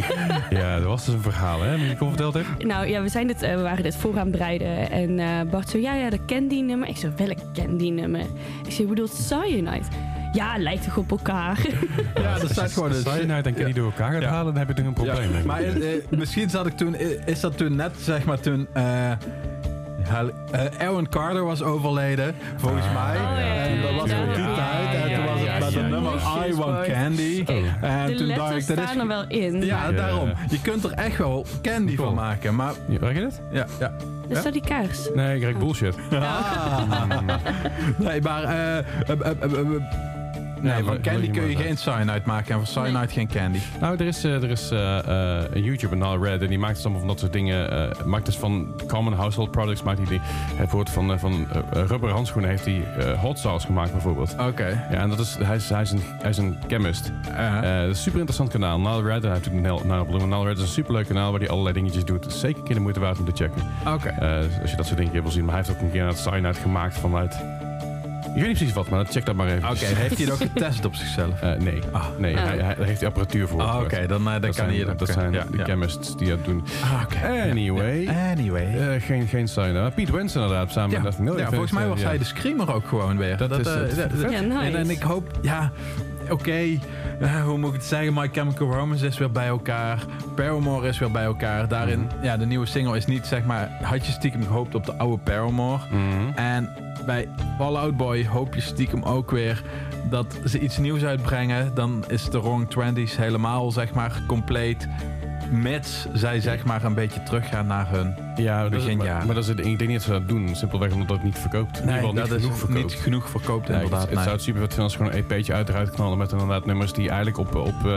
Speaker 3: Ja, dat was dus een verhaal, hè? Al verteld heb.
Speaker 4: Nou ja, we, zijn dit, eh, we waren dit voor aan het bereiden. En eh, Bart zo, ja, ja, dat Candy-nummer. Ik zo, welk Candy-nummer? Ik zei, je bedoelt Cyanide? Ja, lijkt toch op elkaar?
Speaker 5: ja, *laughs* dat staat gewoon een
Speaker 3: Cyanide en Kenny door elkaar gaat
Speaker 5: Ja.
Speaker 3: halen, dan heb je toch een probleem. denk ik.
Speaker 5: Maar misschien zat ik toen, is dat toen net, zeg maar, toen Aaron Carter was overleden, volgens mij.
Speaker 4: ja, ja,
Speaker 5: en dat
Speaker 4: ja,
Speaker 5: was
Speaker 4: ja,
Speaker 5: rond die
Speaker 4: ja,
Speaker 5: tijd.
Speaker 4: ja,
Speaker 5: en
Speaker 4: ja,
Speaker 5: toen was I Want Candy. En
Speaker 4: de
Speaker 5: toen dacht
Speaker 4: letters
Speaker 5: ik, dat is...
Speaker 4: staan er wel in.
Speaker 5: Ja,
Speaker 3: Ja,
Speaker 5: daarom. Je kunt er echt wel candy
Speaker 3: Cool.
Speaker 5: van maken. Maar
Speaker 3: je dit?
Speaker 5: ja, ja.
Speaker 4: Dus dat die kaars.
Speaker 3: Nee, ik ruik bullshit. *laughs*
Speaker 5: Nee, maar... eh, eh, eh, eh, eh, Nee,
Speaker 3: Ja,
Speaker 5: van
Speaker 3: maar-
Speaker 5: candy kun je geen cyanide maken. En van cyanide geen candy.
Speaker 3: Nou, er is, eh, er is eh, eh, een YouTuber, Nal Red, en die maakt dus allemaal van dat soort dingen. eh, maakt dus van common household products, maakt hij die. Bijvoorbeeld van, van rubber handschoenen heeft hij eh, hot sauce gemaakt, bijvoorbeeld.
Speaker 5: Oké.
Speaker 3: Ja, en dat is, hij, is, hij, is een, hij is een chemist. Dat is een super interessant kanaal. Nal Red, hij heeft natuurlijk Nal Bloem. Nal Red is een superleuk kanaal waar hij allerlei dingetjes doet. Zeker een keer de moeite waard om te checken.
Speaker 5: Oké.
Speaker 3: Als je dat soort dingen wil zien. Maar hij heeft ook een keer het cyanide gemaakt vanuit... Ik weet niet precies wat, maar check dat maar even.
Speaker 5: Oké, heeft hij het ook getest op zichzelf?
Speaker 3: Eh, nee,
Speaker 5: Ah.
Speaker 3: nee
Speaker 4: Ah.
Speaker 3: hij, hij, daar heeft hij apparatuur voor.
Speaker 5: Ah, Oké, dan, eh, dan
Speaker 3: Dat
Speaker 5: kan
Speaker 3: zijn,
Speaker 5: hij het
Speaker 3: dat zijn
Speaker 5: ja,
Speaker 3: de
Speaker 5: ja.
Speaker 3: chemists die dat doen.
Speaker 5: Ah, oké.
Speaker 3: Anyway.
Speaker 5: Anyway.
Speaker 3: Eh, geen, geen cyanide. Piet Wens inderdaad, samen met Nothing Nowhere.
Speaker 5: ja, volgens mij was
Speaker 3: Ja.
Speaker 5: hij de screamer ook gewoon weer.
Speaker 3: Dat is
Speaker 5: eh,
Speaker 3: het.
Speaker 5: dat- dat-
Speaker 4: Ja, nice.
Speaker 5: en, en ik hoop, ja, oké, eh, hoe moet ik het zeggen? My Chemical Romance is weer bij elkaar. Paramore is weer bij elkaar. Daarin,
Speaker 3: Mhm.
Speaker 5: ja, de nieuwe single is niet, zeg maar, had je stiekem gehoopt op de oude Paramore.
Speaker 3: Mhm.
Speaker 5: En bij Fall Out Boy hoop je stiekem ook weer dat ze iets nieuws uitbrengen. Dan is de Wrong Twenties helemaal, zeg maar, compleet. Mits zij, zeg maar, een beetje teruggaan naar hun.
Speaker 3: Ja, dat is,
Speaker 5: Begin
Speaker 3: maar, dat is het, ik denk niet dat ze dat doen. Simpelweg omdat het niet verkoopt. In ieder geval niet
Speaker 5: dat is
Speaker 3: genoeg verkoopt.
Speaker 5: niet genoeg verkoopt,
Speaker 3: Ja,
Speaker 5: inderdaad.
Speaker 3: het, het zou het super vet vinden als ze gewoon een EP'tje uit eruit knallen met inderdaad nummers die eigenlijk op, op uh,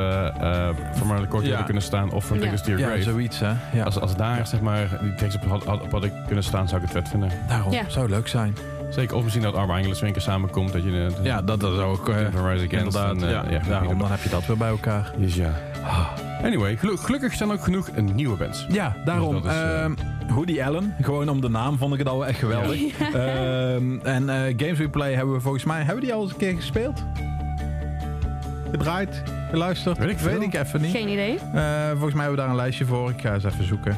Speaker 3: Court
Speaker 5: Ja.
Speaker 3: hadden kunnen staan of van
Speaker 4: Ja.
Speaker 3: To Your
Speaker 5: ja,
Speaker 3: Grave.
Speaker 5: zoiets, hè? Ja.
Speaker 3: Als, als daar zeg maar die tekst op, had, had- op hadden kunnen staan, zou ik het vet vinden.
Speaker 5: Daarom
Speaker 4: Ja.
Speaker 5: zou leuk zijn.
Speaker 3: Zeker, of misschien dat Arma keer samenkomt. Dat je, eh,
Speaker 5: Ja, dat, dat zou ook. eh,
Speaker 3: Rise Against.
Speaker 5: inderdaad.
Speaker 3: en, eh,
Speaker 5: ja,
Speaker 3: ja,
Speaker 5: daarom dan heb je dat weer bij elkaar.
Speaker 3: Dus ja. Anyway, gelu- gelukkig zijn er ook genoeg een nieuwe bands.
Speaker 5: Ja, daarom.
Speaker 3: Dus dat is, eh,
Speaker 5: ehm, Hoodie Allen, gewoon om de naam vond ik het al wel echt geweldig. Ehm, en eh, Games We Play hebben we volgens mij, hebben we die al eens een keer gespeeld? Gedraaid? Geluisterd?
Speaker 3: Weet ik.
Speaker 5: Weet ik even niet.
Speaker 4: Geen idee.
Speaker 5: Eh, volgens mij hebben we daar een lijstje voor. Ik ga eens even zoeken.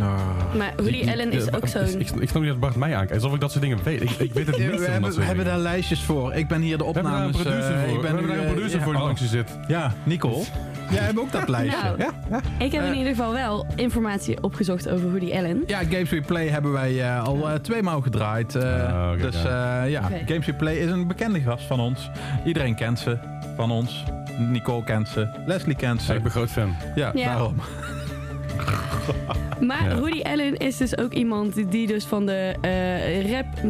Speaker 5: Ah.
Speaker 4: Maar Woody Allen is ook zo'n...
Speaker 3: ik, ik snap niet dat Bart mij aankijkt. Alsof ik dat soort dingen weet. Ik, ik weet het *laughs* niet.
Speaker 5: we hebben, we hebben daar lijstjes voor. Ik ben hier de
Speaker 3: We hebben daar een
Speaker 5: opnames.
Speaker 3: producer
Speaker 5: eh,
Speaker 3: voor.
Speaker 5: ik
Speaker 3: We
Speaker 5: ben
Speaker 3: hebben daar een
Speaker 5: eh,
Speaker 3: producer voor die
Speaker 5: oh.
Speaker 3: langs je zit.
Speaker 5: Ja, Nicole. Jij hebt ook dat lijstje.
Speaker 4: Nou.
Speaker 5: Ja? Ja?
Speaker 4: Ik heb in
Speaker 5: Eh.
Speaker 4: ieder geval wel informatie opgezocht over Woody Allen.
Speaker 5: Ja, Games We Play hebben wij eh, al eh, twee maal gedraaid.
Speaker 3: Ah,
Speaker 5: dus
Speaker 3: ja.
Speaker 5: eh, ja,
Speaker 4: Oké.
Speaker 5: Games We Play is een bekende gast van ons. Iedereen kent ze van ons. Nicole kent ze. Leslie kent
Speaker 3: Ja,
Speaker 5: ze.
Speaker 3: ik ben groot fan.
Speaker 5: Ja,
Speaker 4: Ja.
Speaker 5: daarom. *laughs*
Speaker 4: Maar
Speaker 3: Ja.
Speaker 4: Woody Allen is dus ook iemand die- dus van de eh, rap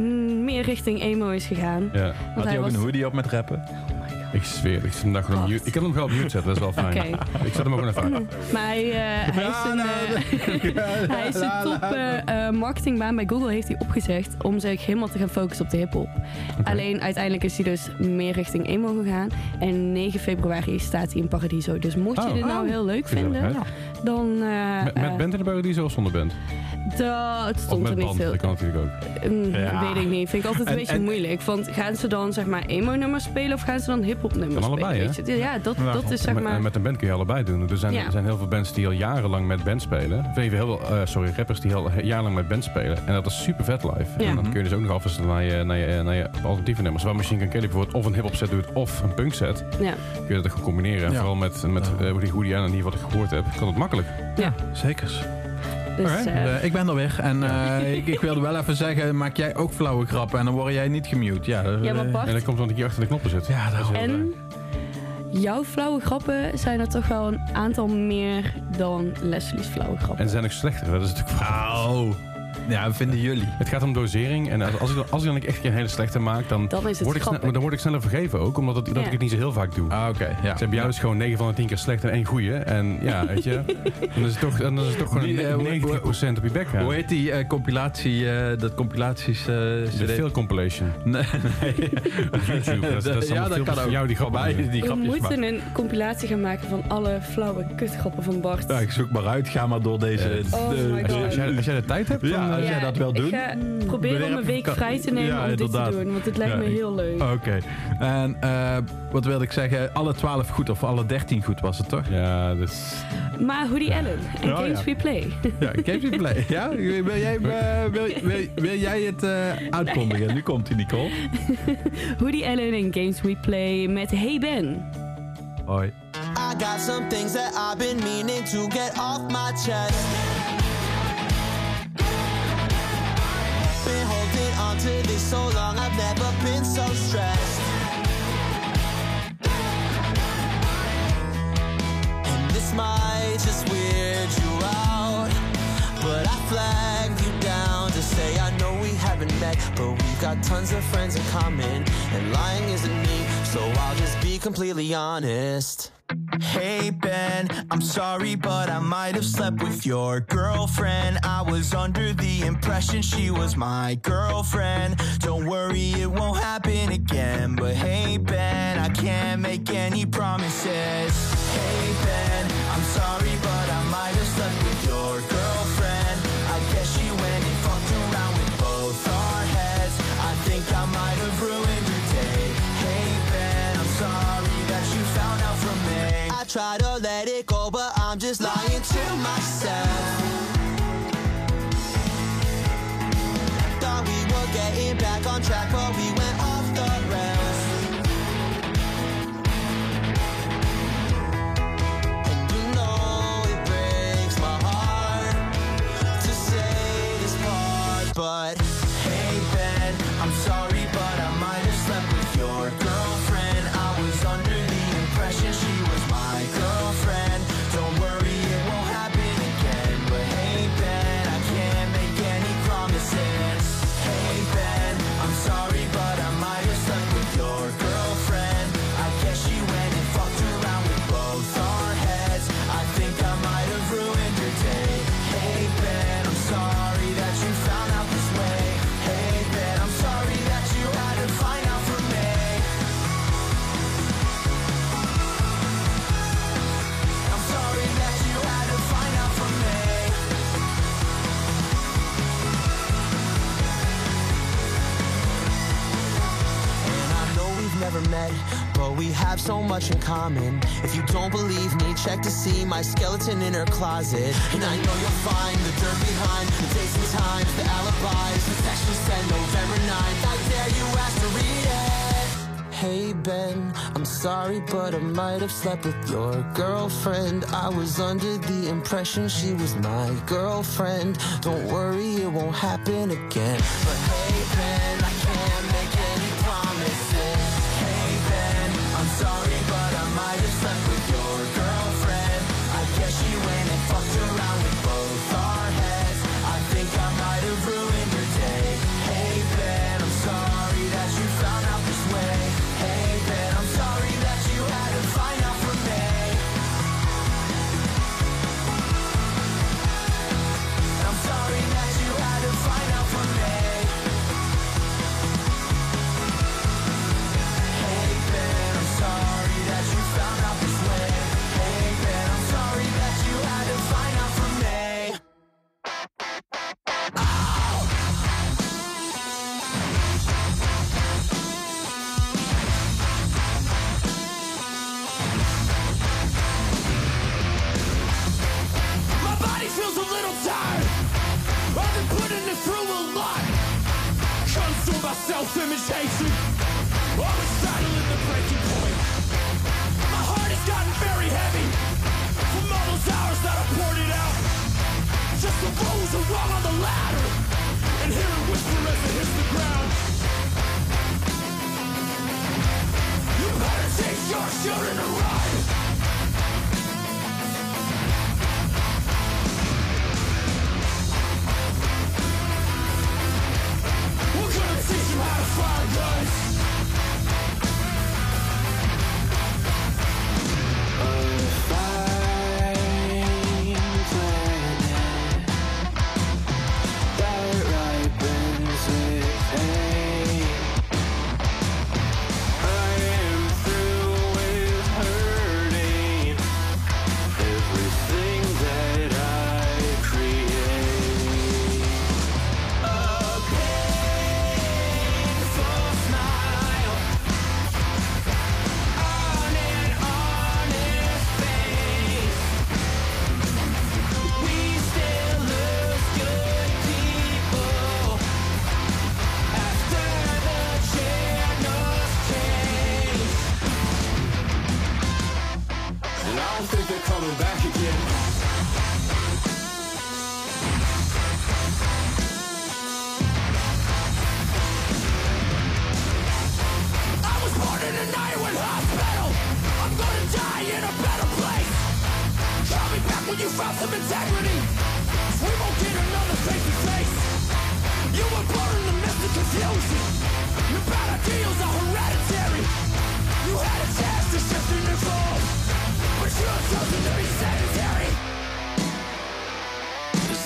Speaker 4: meer richting emo is gegaan.
Speaker 3: Ja.
Speaker 4: Want
Speaker 5: Had hij ook
Speaker 4: was...
Speaker 5: een hoodie op met rappen?
Speaker 3: Ik zweer, ik, zet hem daar gewoon op mute. ik kan hem gewoon op mute zetten, dat is wel fijn. Ik zet hem ook gewoon even aan. *laughs*
Speaker 4: Maar hij, eh, hij is een, *laughs* hij is een top marketingbaan bij Google heeft hij opgezegd om zich helemaal te gaan focussen op de hip-hop. Alleen uiteindelijk is hij dus meer richting emo gegaan. En 9 februari staat hij in Paradiso. Dus mocht je
Speaker 3: Oh.
Speaker 4: dit nou heel leuk vinden. Dan. eh,
Speaker 3: Met, met
Speaker 4: eh,
Speaker 3: band in de Paradiso of zonder band?
Speaker 4: dat stond er
Speaker 3: met
Speaker 4: niet
Speaker 3: band,
Speaker 4: veel.
Speaker 3: dat kan natuurlijk ook.
Speaker 4: Mm,
Speaker 5: Ja.
Speaker 4: Weet ik niet. Vind ik altijd een
Speaker 5: En-
Speaker 4: beetje
Speaker 5: en-
Speaker 4: moeilijk. Want gaan ze dan zeg maar emo-nummers spelen of gaan ze dan hip-hop nummers
Speaker 3: Kan allebei,
Speaker 4: spelen?
Speaker 3: hè?
Speaker 4: weet je? Ja, dat,
Speaker 5: Ja.
Speaker 4: dat is zeg
Speaker 3: met,
Speaker 4: maar.
Speaker 3: met een band kun je allebei doen. Er zijn,
Speaker 4: Ja.
Speaker 3: er zijn heel veel bands die al jarenlang met band spelen. Of even heel, veel, eh, sorry, rappers die al jarenlang met band spelen. En dat is super vet live.
Speaker 4: Ja.
Speaker 3: En dan kun je dus ook nog afwisselen naar je, naar je, naar je alternatieve nummers. Waar Machine Gun Kelly bijvoorbeeld of een hip-hop set doet of een punk set.
Speaker 4: Ja.
Speaker 3: Kun je dat gewoon combineren. Vooral met, met
Speaker 5: Ja.
Speaker 3: eh, hoe die Allen, die wat ik gehoord heb, kan het makkelijk.
Speaker 5: Zekers.
Speaker 4: Dus,
Speaker 5: Alright,
Speaker 4: eh,
Speaker 5: eh, ik ben er weer. En *laughs* eh, ik, ik wilde wel even zeggen, maak jij ook flauwe grappen en dan word jij niet gemute. Ja, dat-
Speaker 4: Ja, maar Bart-
Speaker 3: En dat komt omdat ik hier achter de knoppen zit.
Speaker 5: Ja, daarom.
Speaker 4: En jouw flauwe grappen zijn er toch wel een aantal meer dan Leslie's flauwe grappen.
Speaker 3: En ze zijn ook slechter. Dat is natuurlijk
Speaker 5: Oh. Ja, vinden jullie.
Speaker 3: Het gaat om dosering. En als, als, ik, dan- als ik dan echt een hele slechte maak, dan,
Speaker 4: Dan is het
Speaker 3: word ik, snel- dan word ik sneller vergeven ook. Omdat het, dat
Speaker 4: Ja.
Speaker 3: ik het niet zo heel vaak doe.
Speaker 5: Ah, oké. ja.
Speaker 3: Ze hebben jou is gewoon 9 van de 10 keer slecht en één goeie. En ja, weet je. Dan is het toch, dan is het toch gewoon
Speaker 5: Die, eh,
Speaker 3: een
Speaker 5: hoe-
Speaker 3: 90% op je bek.
Speaker 5: Hoe heet die eh, compilatie, eh, dat compilaties... eh,
Speaker 3: De veel compilation.
Speaker 5: Nee, nee. *laughs*
Speaker 3: Op YouTube. Dat, is- dat is
Speaker 5: ja, dat kan
Speaker 3: van
Speaker 5: ook.
Speaker 3: jou die grappen maken.
Speaker 5: die
Speaker 4: We moeten
Speaker 5: maken.
Speaker 4: een compilatie gaan maken van alle flauwe kutgrappen van Bart.
Speaker 5: Ja, ik zoek maar uit. Ga maar door deze...
Speaker 3: Eh,
Speaker 4: Oh
Speaker 5: de-
Speaker 4: my
Speaker 3: Als, je-
Speaker 4: God.
Speaker 3: als, jij, als jij de tijd hebt,
Speaker 5: Ja,
Speaker 3: dan
Speaker 5: als jij dat wil doen.
Speaker 4: Ik ga proberen om een week
Speaker 5: kan-
Speaker 4: vrij te nemen
Speaker 5: Ja,
Speaker 4: om dit te doen. Want het lijkt
Speaker 5: Ja,
Speaker 4: me heel leuk.
Speaker 5: Oké. En eh, wat wilde ik zeggen? Alle 12 goed of alle 13 goed was het toch?
Speaker 3: Ja, dus...
Speaker 4: Maar Woody Allen en
Speaker 5: Oh,
Speaker 4: Games
Speaker 5: ja.
Speaker 4: We Play.
Speaker 5: Ja, Games we Play. Ja? Wil jij, eh, wil, wil, wil jij het eh, uitkondigen? Nu komt hij, Nicole. *laughs*
Speaker 4: Woody Allen en Games We Play met Hey Ben.
Speaker 5: Hoi.
Speaker 6: I got some things that I've been meaning to get off my chest. To so long, I've never been so stressed. And this might just weird you out, but I flagged you down to say I know we haven't met, but we've got tons of friends in common, and lying isn't me, so I'll just be completely honest.
Speaker 7: Hey Ben, I'm sorry, but I might have slept with your girlfriend. I was under the impression she was my girlfriend. Don't worry, it won't happen again. But hey Ben, I can't make any promises. Hey Ben, I'm sorry, but I
Speaker 6: try to let it go, but I'm just lying common. If you don't believe me, check to see my skeleton in her closet. And I know you'll find the dirt behind the dates and times, the alibis, the text you November 9th. I dare you ask to read it. Hey Ben, I'm sorry, but I might have slept with your girlfriend. I was under the impression she was my girlfriend. Don't worry, it won't happen again. But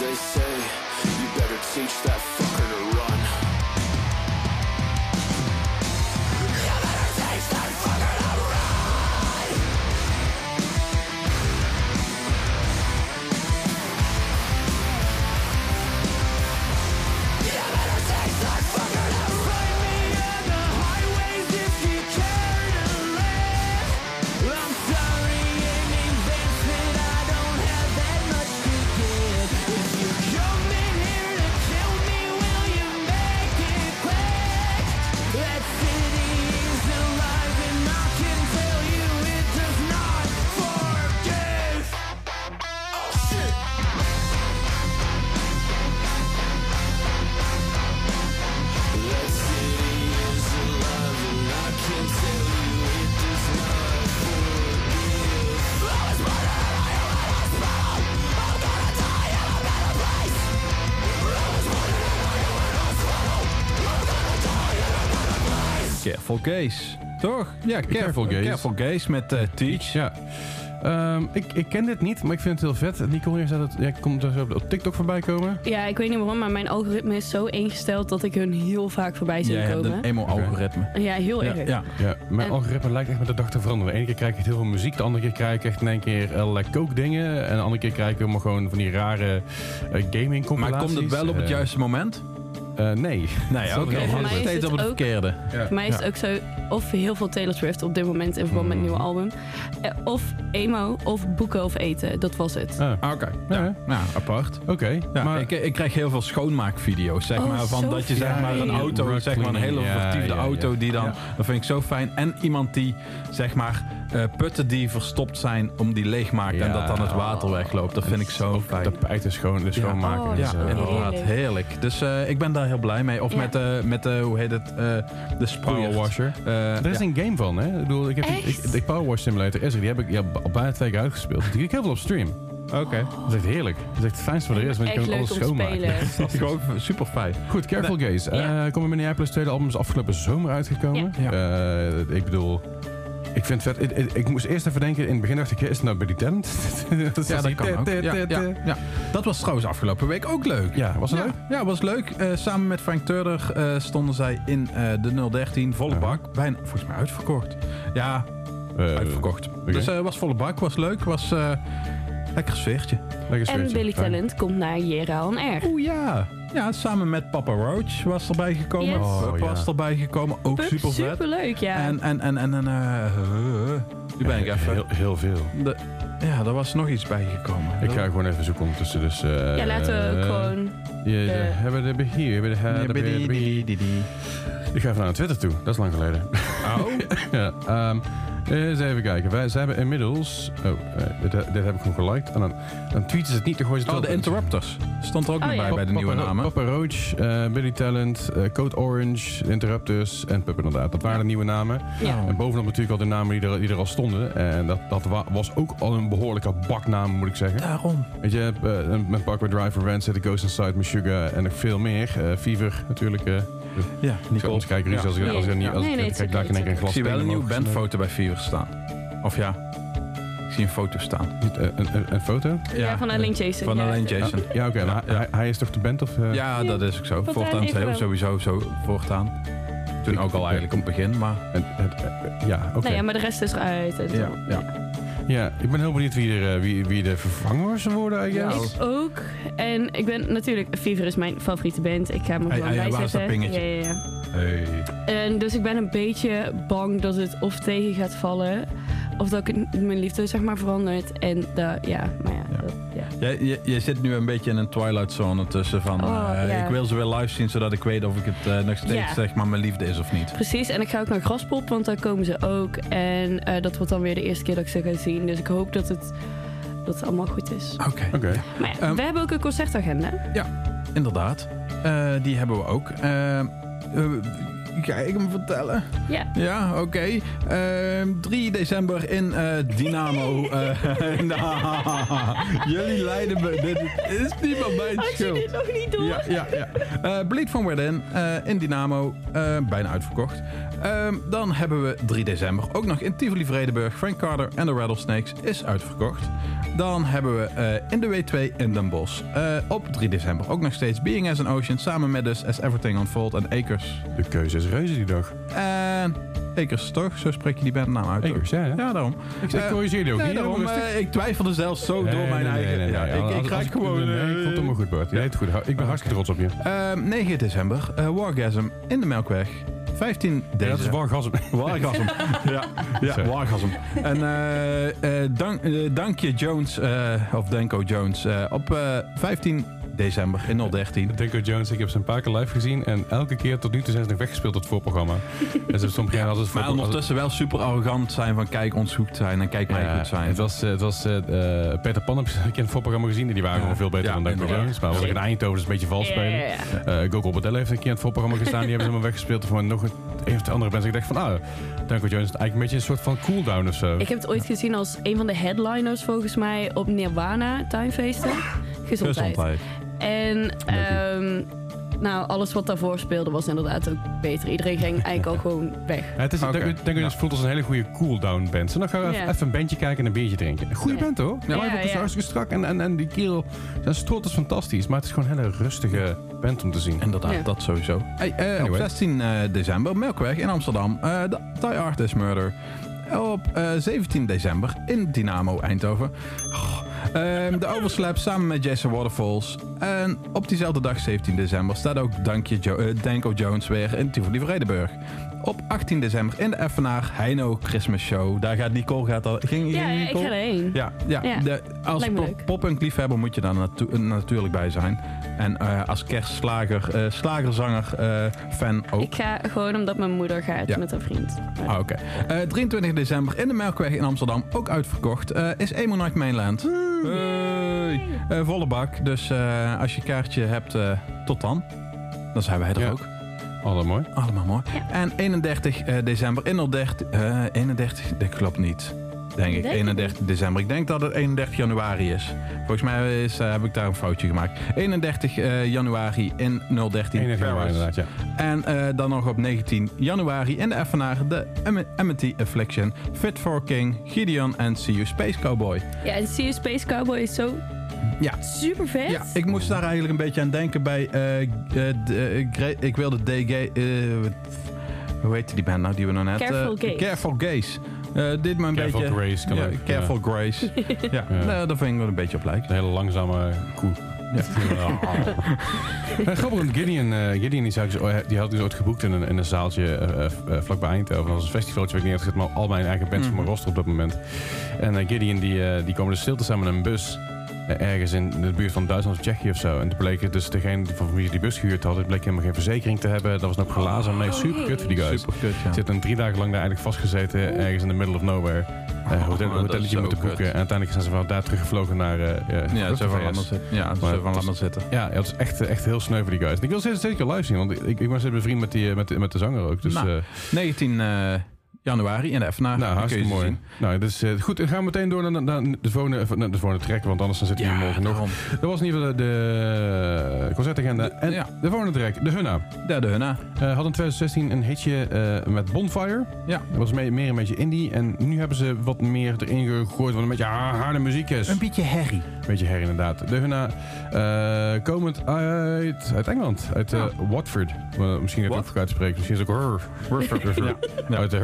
Speaker 2: they say, you better teach that fucker to run.
Speaker 5: Gaze. Toch? Ja,
Speaker 3: Careful Gaze.
Speaker 5: Careful Gaze met eh, Teach.
Speaker 3: Ja. Ehm, ik, ik ken dit niet, maar ik vind het heel vet. Nicole, je zei dat ja, komt er zo op, TikTok voorbij komen.
Speaker 4: Ja, ik weet niet waarom, maar mijn algoritme is zo ingesteld dat ik hun heel vaak voorbij zie
Speaker 5: Jij hebt
Speaker 4: komen.
Speaker 5: een emo-algoritme.
Speaker 4: Ja, heel
Speaker 5: Ja,
Speaker 4: erg.
Speaker 5: ja.
Speaker 3: Ja, mijn
Speaker 4: En-
Speaker 3: algoritme lijkt echt met de dag te veranderen. De ene keer krijg ik heel veel muziek, de andere keer krijg ik echt in één keer allerlei kookdingen. En de andere keer krijg ik helemaal gewoon van die rare eh, gaming
Speaker 5: Maar
Speaker 3: compilaties.
Speaker 5: komt het wel op het
Speaker 3: Eh,
Speaker 5: juiste moment?
Speaker 3: Eh, nee. *laughs*
Speaker 5: Nee,
Speaker 3: Zo
Speaker 5: oké.
Speaker 3: het
Speaker 4: voor
Speaker 5: Het
Speaker 4: mij
Speaker 5: is
Speaker 4: het
Speaker 5: op het
Speaker 4: ook-
Speaker 5: verkeerde.
Speaker 4: Voor mij is het ook zo, of heel veel Taylor Swift op dit moment in verband met het nieuwe album. Eh, Of emo, of boeken of eten. Dat was het.
Speaker 3: Ah,
Speaker 5: Ah, Oké,
Speaker 3: Ja.
Speaker 5: ja. Nou, apart.
Speaker 3: Oké,
Speaker 5: Ja,
Speaker 3: maar
Speaker 5: ik, ik krijg heel veel schoonmaakvideo's, zeg
Speaker 4: Oh,
Speaker 5: maar. Van dat je zeg maar een auto, zeg maar een hele
Speaker 3: ja,
Speaker 5: vertiefde
Speaker 3: ja, ja.
Speaker 5: auto die dan,
Speaker 3: Ja.
Speaker 5: dat vind ik zo fijn. En iemand die zeg maar eh, putten die verstopt zijn om die leegmaakt en
Speaker 3: Ja.
Speaker 5: dat dan het water wegloopt. Dat vind ik zo fijn.
Speaker 3: tapijten schoon, de schoonmaken.
Speaker 4: Oh,
Speaker 3: en
Speaker 5: Ja,
Speaker 3: zo.
Speaker 5: inderdaad.
Speaker 4: Heerlijk.
Speaker 5: Heerlijk. Dus eh, ik ben daar heel blij mee. Of
Speaker 4: Ja.
Speaker 5: met, de met de, hoe heet het, eh, de sproeier.
Speaker 3: Power washer.
Speaker 5: Eh,
Speaker 3: Er is
Speaker 5: ja.
Speaker 3: een game van, hè? Ik bedoel, ik heb die, ik, de Power Wash Simulator is er. Die heb ik ja, al bijna twee keer uitgespeeld. Die ik heel veel op stream.
Speaker 5: Oké.
Speaker 3: Dat is echt heerlijk. Dat is echt het fijnste wat er is. Want je
Speaker 4: Echt
Speaker 3: kan alles schoonmaken.
Speaker 4: spelen. *laughs*
Speaker 5: Dat is gewoon super fijn.
Speaker 3: Goed, Careful Gaze.
Speaker 4: Ja.
Speaker 3: Eh komt Minneapolis tweede album is afgelopen zomer uitgekomen.
Speaker 5: Ja.
Speaker 3: Eh, ik bedoel, ik vind het vet. Ik, ik, ik moest eerst even denken, in het begin dacht ik, is het nou bij die tent? *laughs*
Speaker 5: Ja, dat kan ook. Ja, ja, ja. Dat was trouwens afgelopen week ook leuk.
Speaker 3: Ja, was het
Speaker 5: ja,
Speaker 3: leuk?
Speaker 5: Ja, was leuk. Eh, samen met Frank Turder eh, stonden zij in eh, de 013 volle bak. Bijna, volgens mij uitverkocht. Ja, uitverkocht. Dus was volle bak, was leuk. Was eh lekker sfeertje.
Speaker 3: lekker
Speaker 4: En
Speaker 3: sfeertje.
Speaker 4: Billy
Speaker 3: Fijn.
Speaker 4: Talent komt naar Jera on Air.
Speaker 5: Oeh ja. Ja, samen met Papa Roach was erbij gekomen.
Speaker 4: Yes.
Speaker 3: Oh,
Speaker 5: Pup
Speaker 3: ja.
Speaker 5: was erbij gekomen. Ook
Speaker 4: Pup,
Speaker 5: super vet.
Speaker 4: Superleuk, ja.
Speaker 5: En, en, en, en, en eh, eh, nu ben ik even.
Speaker 3: Heel, heel veel.
Speaker 5: De, ja, er was nog iets bijgekomen.
Speaker 3: Ik ga gewoon even zoeken ondertussen. Dus, eh,
Speaker 4: ja, laten we gewoon...
Speaker 3: Ja,
Speaker 4: de-
Speaker 3: hebben we de hier. Hebben we de, Ik ga even naar Twitter toe. Dat is lang geleden.
Speaker 5: Oh, *laughs*
Speaker 3: ja, ehm, eens even kijken. Wij, zij hebben inmiddels... Oh, eh, dit, dit heb ik gewoon geliked. En dan, dan tweeten ze het niet. Dan gooien ze het
Speaker 5: oh, de Interrupters. Stond er ook
Speaker 4: Oh,
Speaker 5: nog
Speaker 4: ja.
Speaker 5: bij bij de nieuwe namen.
Speaker 3: Papa Roach, eh, Billy Talent, eh, Code Orange, Interrupters en Pup inderdaad. Dat waren de nieuwe namen.
Speaker 4: Ja.
Speaker 3: En bovenop natuurlijk al de namen die er, die er al stonden. En dat, dat wa- was ook al een behoorlijke baknaam, moet ik zeggen.
Speaker 5: Daarom.
Speaker 3: Weet je, met Parkway Driver, Rancid, The Ghost Inside, Meshuggah en nog veel meer. Eh, Fever natuurlijk. Eh
Speaker 5: Ja,
Speaker 3: Nicole. Ons kijken, als, als, als, als,
Speaker 4: Ja.
Speaker 3: als,
Speaker 4: Nee, nee, het is
Speaker 3: kijk daar in één keer een glas
Speaker 5: Ik zie wel een nieuwe bandfoto bij Fever staan. Of ja, ik zie een foto staan.
Speaker 3: Niet, eh, een, een, een foto?
Speaker 4: Ja, van alleen Jason.
Speaker 5: Van
Speaker 4: ja.
Speaker 5: alleen Jason.
Speaker 3: Ja, oké. maar
Speaker 5: Ja.
Speaker 3: Hij, hij is toch de band? Of, eh?
Speaker 5: Ja, dat is ook zo.
Speaker 4: Voortaan
Speaker 5: sowieso zo voortaan. Toen
Speaker 3: Ik-
Speaker 5: ook al eigenlijk op het begin, maar
Speaker 3: eh, ja, oké.
Speaker 4: Nee, ja, maar de rest is eruit. en zo.
Speaker 5: ja. ja.
Speaker 3: Ja, ik ben heel benieuwd wie, er, eh, wie, wie de vervangers worden, I guess.
Speaker 4: Ik ook. En ik ben natuurlijk... Fever is mijn favoriete band. Ik ga hem er
Speaker 5: Hey,
Speaker 4: gewoon
Speaker 5: hey,
Speaker 4: bij
Speaker 5: waar is dat
Speaker 4: zetten.
Speaker 5: pingetje?
Speaker 4: Ja, ja, ja.
Speaker 5: Hey.
Speaker 4: En dus ik ben een beetje bang dat het of tegen gaat vallen... of dat ik mijn liefde zeg maar verandert. En dat, ja, maar ja.
Speaker 5: Ja.
Speaker 4: dat- ja.
Speaker 5: Je, je, je zit nu een beetje in een twilight zone tussen van...
Speaker 4: Oh,
Speaker 5: eh,
Speaker 4: ja.
Speaker 5: Ik wil ze weer live zien, zodat ik weet of ik het eh, nog steeds
Speaker 4: Ja.
Speaker 5: zeg maar mijn liefde is of niet.
Speaker 4: Precies, en ik ga ook naar Graspop, want daar komen ze ook. En eh, dat wordt dan weer de eerste keer dat ik ze ga zien. Dus ik hoop dat het, dat het allemaal goed is.
Speaker 5: Oké.
Speaker 3: Oké.
Speaker 4: Maar ja,
Speaker 5: Ehm,
Speaker 4: we hebben ook een concertagenda.
Speaker 5: Ja, inderdaad. Eh, die hebben we ook. Uh, ga ik hem vertellen?
Speaker 4: Ja.
Speaker 5: Ja, oké. Ehm, 3 december in eh, Dynamo. *laughs* Eh, *laughs* nou, jullie leiden me. Dit is niet van mijn
Speaker 4: Had je
Speaker 5: schuld.
Speaker 4: dit nog niet door?
Speaker 5: Ja, ja, ja. Eh, Bleed from Within eh, in Dynamo. eh, bijna uitverkocht. Ehm, dan hebben we 3 december ook nog in Tivoli Vredenburg. Frank Carter en de Rattlesnakes is uitverkocht. Dan hebben we eh, in de W2 in Den Bosch. eh, op 3 december ook nog steeds Being as an Ocean. Samen met dus As Everything Unfold en Akers.
Speaker 3: De keuze is reuze die dag.
Speaker 5: En Akers toch? Zo spreek je die bandnaam uit. toch?
Speaker 3: Akers, ja, ja.
Speaker 5: Ja, daarom.
Speaker 3: Ik, ik
Speaker 5: Eh,
Speaker 3: corrigeer die ook niet.
Speaker 5: daarom, eh, ik twijfelde zelfs zo door mijn eigen... ja, ik,
Speaker 3: als-
Speaker 5: gewoon...
Speaker 3: Nee, ik
Speaker 5: eh,
Speaker 3: vond het helemaal goed, Bart. Je het goed. Ik ben hartstikke trots op je.
Speaker 5: Ehm, 9 december, eh, Wargasm in de Melkweg. 15
Speaker 3: Ja, dat is
Speaker 5: december.
Speaker 3: wargasm. *laughs*
Speaker 5: Wargasm. ja, ja. Wargasm. En eh, eh, dank, eh, Dankje Jones, eh, of Denko Jones, eh, op eh, 15 december in 013.
Speaker 3: Denko *laughs* Jones, ik heb ze een paar keer live gezien. En elke keer tot nu toe zijn ze nog weggespeeld tot het voorprogramma. *laughs* en ze hebben soms geen altijd voor.
Speaker 5: Maar ondertussen wel super arrogant zijn van kijk ons goed zijn en kijk mij
Speaker 3: Ja,
Speaker 5: goed zijn.
Speaker 3: Het was, eh, het was eh, eh, Peter Pan heb ik in het voorprogramma gezien. En die waren
Speaker 5: Ja.
Speaker 3: gewoon veel beter
Speaker 5: Ja,
Speaker 3: dan
Speaker 5: inderdaad.
Speaker 3: Jones. Maar wat ik in Eindhoven is een beetje vals spelen. Gogo Bordello heeft een keer in het voorprogramma gestaan. Die hebben ze helemaal weggespeeld. Of nog een, twee andere mensen. Ik dacht van, ah, Denko Jones is eigenlijk een beetje een soort van cooldown of zo.
Speaker 4: Ik heb het ooit gezien als een van de headliners volgens mij op Nirvana tuinfeesten. Gezondheid.
Speaker 5: Gezondheid.
Speaker 4: En ehm, nou, alles wat daarvoor speelde was inderdaad ook beter. Iedereen ging eigenlijk al gewoon weg.
Speaker 3: Ja, het is,
Speaker 5: Oké.
Speaker 3: Denko Denko Jones voelt als een hele goede cooldown band. Dan gaan we even,
Speaker 4: Ja.
Speaker 3: even een bandje kijken en een biertje drinken. Een goede
Speaker 4: Ja.
Speaker 3: band hoor. Ja,
Speaker 4: Ja,
Speaker 3: ook is
Speaker 4: ja.
Speaker 3: hartstikke strak. En, en, en die kerel, zijn strot is fantastisch. Maar het is gewoon een hele rustige band om te zien.
Speaker 5: Inderdaad,
Speaker 4: Ja.
Speaker 5: dat sowieso. Hey, eh, Op
Speaker 3: Anyway.
Speaker 5: 16 eh, december, Melkweg in Amsterdam. eh de Die Artist Murder. Op eh, 17 december in Dynamo Eindhoven. Oh, ehm, de Overslap samen met Jason Waterfalls. En op diezelfde dag, 17 december, staat ook Dankje jo eh, Danko Jones weer in Tivoli Vredenburg. Op 18 december in de Effenaar Heino Christmas Show. Daar gaat Nicole gaat al. Ging,
Speaker 4: Ja,
Speaker 5: ging
Speaker 4: ik ga erheen.
Speaker 5: Ja, ja.
Speaker 4: Ja,
Speaker 5: De, als
Speaker 4: lijkt me
Speaker 5: pop,
Speaker 4: leuk.
Speaker 5: pop- liefhebber moet je daar natu- natuurlijk bij zijn. En eh, als kerstslager, eh slagerzanger, fan ook.
Speaker 4: Ik ga gewoon omdat mijn moeder gaat
Speaker 5: Ja.
Speaker 4: met haar vriend.
Speaker 5: Ah, oké. Eh, 23 december in de Melkweg in Amsterdam, ook uitverkocht, is Emo Night Mainland. Hey. Eh, volle bak, dus eh, als je kaartje hebt, eh, tot dan. Dan zijn wij er
Speaker 3: Ja.
Speaker 5: ook.
Speaker 3: Allemaal mooi.
Speaker 5: Allemaal mooi. En 31 eh, december in 030, eh 31, dat klopt niet. Denk ik,
Speaker 4: Denk je
Speaker 5: 31 december. Ik denk dat het 31 januari is. Volgens mij is, eh, heb ik daar een foutje gemaakt. 31 eh, januari in 013
Speaker 3: Enig jaar
Speaker 5: Paris.
Speaker 3: inderdaad, ja.
Speaker 5: En eh, dan nog op 19 januari in de Evenaar de Am- Amity Affliction, Fit for King, Gideon en See You Space Cowboy.
Speaker 4: Ja, en See You Space Cowboy is zo
Speaker 5: Ja.
Speaker 4: super vet.
Speaker 5: Ja, ik moest daar eigenlijk een beetje aan denken bij. ik wilde DG. eh, hoe heet die band nou die we nog net?
Speaker 4: Careful Gaze.
Speaker 5: Careful Gaze. Eh, dit een
Speaker 3: Careful
Speaker 5: beetje.
Speaker 3: Grace kan
Speaker 5: ja,
Speaker 3: ook,
Speaker 5: Careful Grace. *laughs* ja,
Speaker 3: Ja.
Speaker 5: Nou, daar vind ik wel een beetje op lijken.
Speaker 3: Een hele langzame koe.
Speaker 5: Ja. *laughs*
Speaker 3: Ja. Grappig, want Gideon, eh, Gideon die, zou die had dus ooit geboekt in een, in een zaaltje eh, eh, vlakbij Eindhoven. Dat was een festivaltje waar ik neergezet, maar al mijn eigen bands
Speaker 5: Mhm.
Speaker 3: voor mijn roster op dat moment. En eh, Gideon die, eh, die komen dus stil te staan met een bus. Eh, ergens in de buurt van Duitsland of Tsjechië of zo. En toen bleek het dus degene die- van wie die bus gehuurd had, het bleek helemaal geen verzekering te hebben. Dat was nog glazen. Nee, super kut voor die guys.
Speaker 5: Super kut, ja.
Speaker 3: Zitten drie dagen lang daar eigenlijk vastgezeten, ergens in the middle of nowhere. Eh hotel,
Speaker 5: Oh, dat
Speaker 3: hotelletje moeten boeken. En uiteindelijk zijn ze van daar teruggevlogen naar... eh,
Speaker 5: Ja, van zitten. Zo
Speaker 3: Maar
Speaker 5: van maar zitten.
Speaker 3: Ja, het is echt, echt heel sneu voor die guys. En ik wil ze zeker live zien, want ik, ik was bevriend met, die, met, de- met de zanger ook. Dus,
Speaker 5: Nou,
Speaker 3: eh,
Speaker 5: 19 eh, januari in de Evenaar.
Speaker 3: nou, hartstikke mooi.
Speaker 5: zien.
Speaker 3: Nou, dus, eh, goed, dan gaan we meteen door naar, naar de volgende, naar de volgende track, want anders dan zitten we hier morgen nog. Dat was in ieder geval de, de concertagenda. En
Speaker 5: ja.
Speaker 3: de volgende track, de Hunna.
Speaker 5: Derde Hunna.
Speaker 3: Eh had in 2016 een hitje eh, met Bonfire.
Speaker 5: Ja.
Speaker 3: Dat was mee- meer een beetje indie. En nu hebben ze wat meer erin gegooid, wat een beetje harde muziek is.
Speaker 5: Een beetje herrie.
Speaker 3: Beetje her inderdaad. De Hunna, eh, komend uit, uit Engeland, uit eh, Watford. Eh, misschien het
Speaker 5: Wat?
Speaker 3: ook goed uitspreken. Misschien is het ook. *laughs*
Speaker 5: Ja. Ja.
Speaker 3: Uit de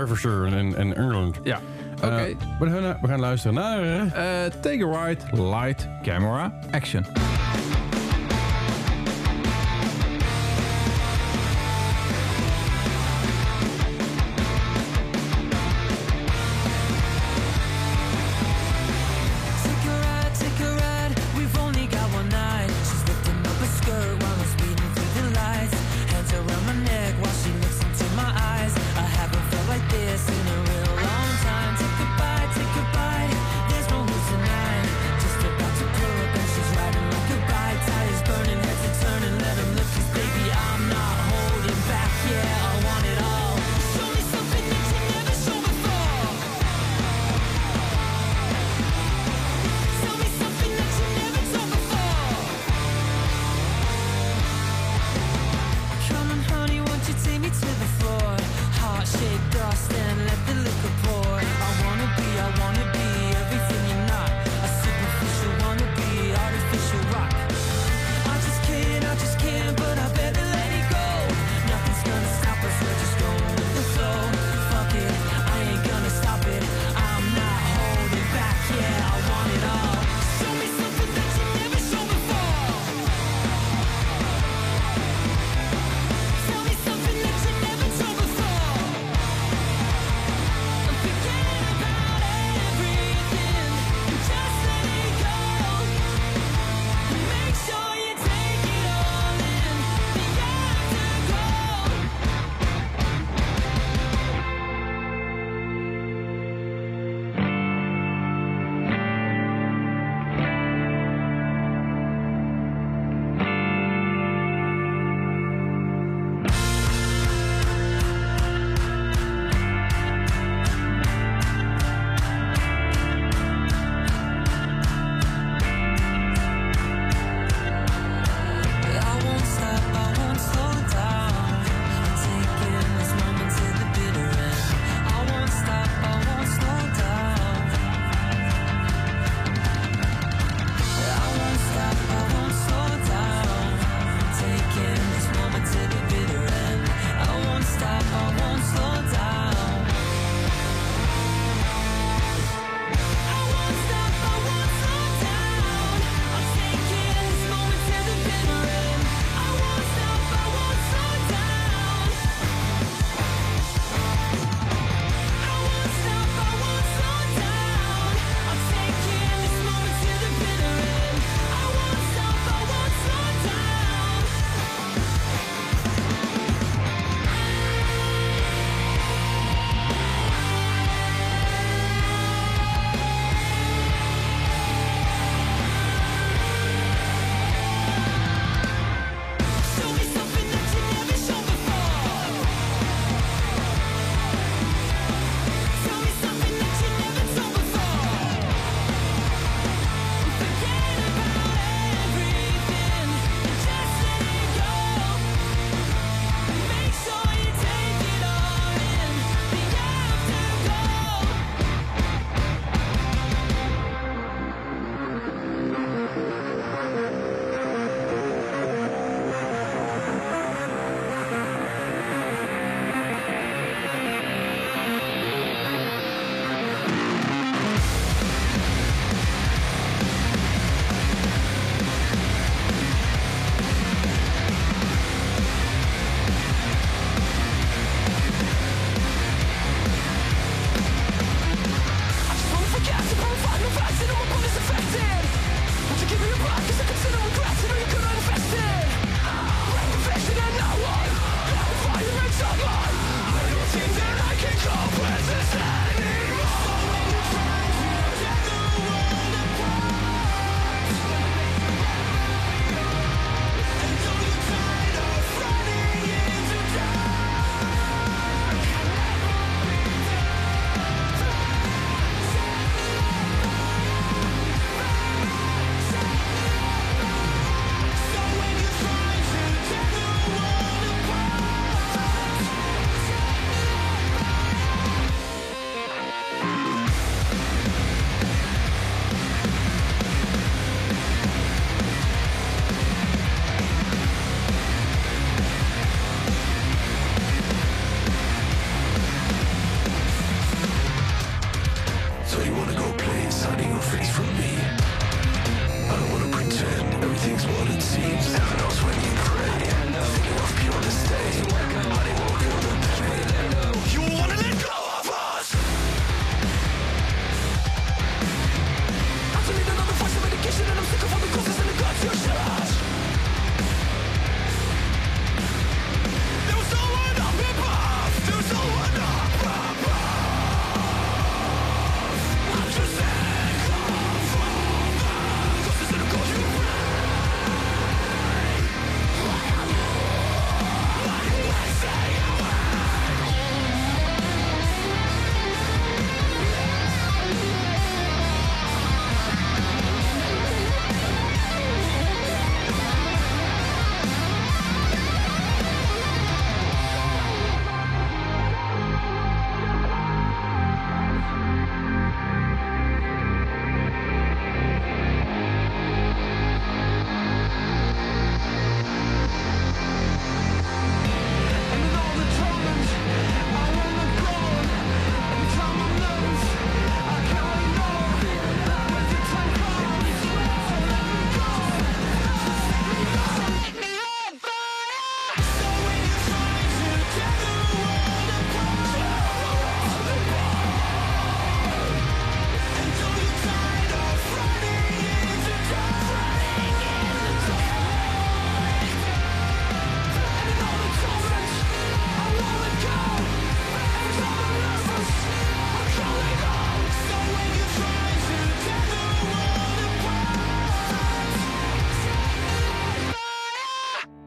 Speaker 3: In Engeland.
Speaker 5: Ja.
Speaker 3: Eh,
Speaker 5: Oké.
Speaker 3: de Hunna, we gaan luisteren naar...
Speaker 5: Eh, take a ride, light, camera, action.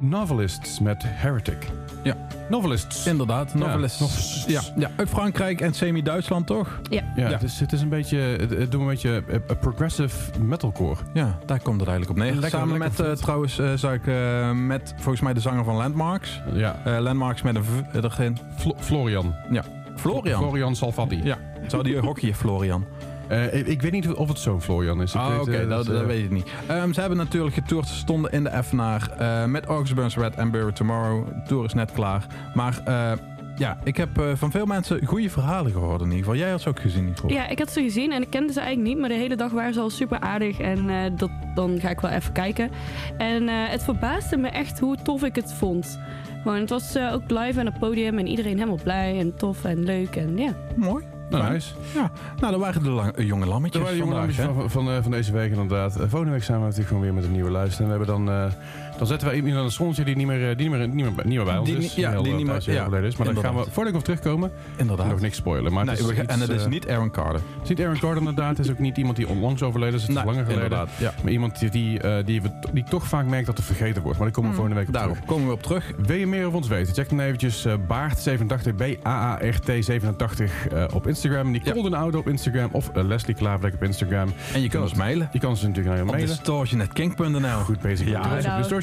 Speaker 3: Novelists met Heretic.
Speaker 5: Ja.
Speaker 3: Novelists.
Speaker 5: Inderdaad, novelist.
Speaker 3: novelists.
Speaker 5: Ja, ja, uit Frankrijk en semi-Duitsland, toch?
Speaker 4: Ja.
Speaker 3: Ja,
Speaker 5: Ja.
Speaker 3: Het, is, het is een beetje, het, doet een beetje eh, eh, progressive metalcore.
Speaker 5: Ja, daar komt het eigenlijk op neer.
Speaker 3: Lekker-
Speaker 5: Samen
Speaker 3: lekker
Speaker 5: met, eh, trouwens, eh zag ik eh, met volgens mij de zanger van Landmarks.
Speaker 3: Ja.
Speaker 5: Eh, Landmarks met een V erin.
Speaker 3: Florian.
Speaker 5: Ja, Florian.
Speaker 3: Florian Salvati.
Speaker 5: Ja, zou die hockeyen, Florian?
Speaker 3: Eh, ik, weet niet of het zo'n Florian is. Ik
Speaker 5: Ah,
Speaker 3: weet,
Speaker 5: oké,
Speaker 3: eh,
Speaker 5: dat,
Speaker 3: eh,
Speaker 5: dat weet ik niet. Ehm, ze hebben natuurlijk getoerd. Ze stonden in de eh met August Burns Red en Bury Tomorrow. De tour is net klaar. Maar eh, ja, ik heb eh, van veel mensen goede verhalen gehoord in ieder geval. Jij had ze ook gezien, Nicole.
Speaker 4: Ja, ik had ze gezien en ik kende ze eigenlijk niet, maar de hele dag waren ze al super aardig en eh, dat, dan ga ik wel even kijken. En eh, het verbaasde me echt hoe tof ik het vond. Gewoon, het was eh, ook live aan het podium en iedereen helemaal blij en tof en leuk en ja.
Speaker 5: Mooi.
Speaker 3: Nou, nice.
Speaker 5: Ja, nou, dat waren de lang- eh, jonge
Speaker 3: Dat
Speaker 5: lammetjes
Speaker 3: waren de jonge
Speaker 5: vandaag,
Speaker 3: lammetjes
Speaker 5: hè?
Speaker 3: van, van, eh, van deze week inderdaad. Eh, volgende week zijn we natuurlijk gewoon weer met een nieuwe lijst. En we hebben dan, dan zetten we iemand aan het zonnetje die niet meer, eh, die niet meer, niet meer, niet meer bij ons
Speaker 5: Die
Speaker 3: is.
Speaker 5: ja, die
Speaker 3: eh,
Speaker 5: niet meer- ja,
Speaker 3: is. Maar dan gaan we, voordat ik op terugkomen,
Speaker 5: Inderdaad.
Speaker 3: nog niks spoilen. Maar
Speaker 5: Nee,
Speaker 3: het is
Speaker 5: we gaan-
Speaker 3: iets,
Speaker 5: en het is
Speaker 3: eh,
Speaker 5: niet Aaron Carter.
Speaker 3: het is niet Aaron Carter inderdaad. Het is ook niet iemand die onlangs overleden is. Het is
Speaker 5: Nee,
Speaker 3: langer geleden.
Speaker 5: inderdaad, ja.
Speaker 3: Maar iemand die, die, die, we, die toch vaak merkt dat er vergeten wordt. Maar daar komen we volgende week op
Speaker 5: Daarop
Speaker 3: terug.
Speaker 5: komen we op terug.
Speaker 3: Wil je meer over ons weten? Check dan eventjes eh, Baart87, B-A-A-R-T87 eh, op Instagram. Nicole den Oude op Instagram. Of Leslie Klaverlek op Instagram.
Speaker 5: En je kunt ons mailen.
Speaker 3: Je kan ze natuurlijk naar je
Speaker 5: Op
Speaker 3: mailen.
Speaker 5: distortionatking.nl.
Speaker 3: Goed bezig.
Speaker 5: Ja,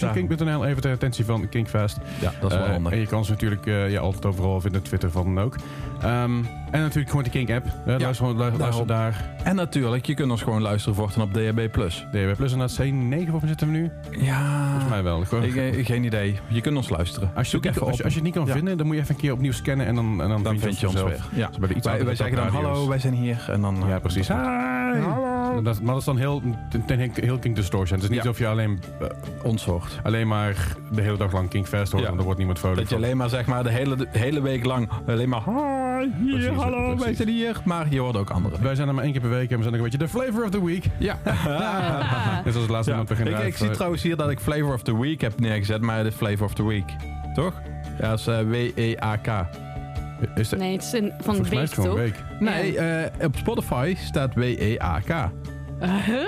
Speaker 3: Ja, distortionking.nl. Even ter attentie van Kinkfest.
Speaker 5: Ja, dat is wel
Speaker 3: Eh,
Speaker 5: handig.
Speaker 3: En je kan ze natuurlijk eh, ja, altijd overal vinden. Twitter van ook. Ehm, en natuurlijk gewoon de Kink app. Ja, luister,
Speaker 5: daarop.
Speaker 3: daar.
Speaker 5: En natuurlijk, je kunt ons gewoon luisteren voortaan op DHB+.
Speaker 3: DHB en dat C9 of zitten we nu?
Speaker 5: Ja,
Speaker 3: Volgens mij wel. Gewoon,
Speaker 5: ik, geen idee. Je kunt ons luisteren.
Speaker 3: als, je het niet, als, je,
Speaker 5: op.
Speaker 3: als je het niet kan
Speaker 5: Ja.
Speaker 3: vinden, dan moet je even een keer opnieuw scannen en dan, en dan,
Speaker 5: Dan vind je ons weer. Ja.
Speaker 3: Dus bij de iets
Speaker 5: Wij, zeggen dan hallo, wij zijn hier. En dan,
Speaker 3: Ja, precies. Hi.
Speaker 5: Hallo.
Speaker 3: Dat, maar dat is dan heel, ten, heel King Distortion. Het is niet
Speaker 5: Ja.
Speaker 3: alsof je alleen,
Speaker 5: goed. Ons hoort.
Speaker 3: alleen maar de hele dag lang King Fest hoort,
Speaker 5: Ja.
Speaker 3: want er wordt niemand vrolijk
Speaker 5: Dat je alleen maar zeg maar de hele, de hele week lang alleen maar hi, hier,
Speaker 3: Precies,
Speaker 5: hallo, wij zijn hier. Maar je hoort ook anderen.
Speaker 3: Wij zijn er maar één keer per week en we zijn ook een beetje de flavor of the week.
Speaker 5: Ja. *laughs* *laughs*
Speaker 3: Net zoals het laatste
Speaker 5: Ja.
Speaker 3: moment beginnen.
Speaker 5: Ik, ik zie trouwens hier dat ik Flavor of the Week heb neergezet, maar de Flavor of the Week. Toch? Ja, dat is eh, W-E-A-K.
Speaker 3: Is
Speaker 4: Nee, het is een, van de
Speaker 3: volgens mij is
Speaker 4: week toch?
Speaker 3: week.
Speaker 5: Nee, eh, op Spotify staat W-E-A-K.
Speaker 4: Uh, huh?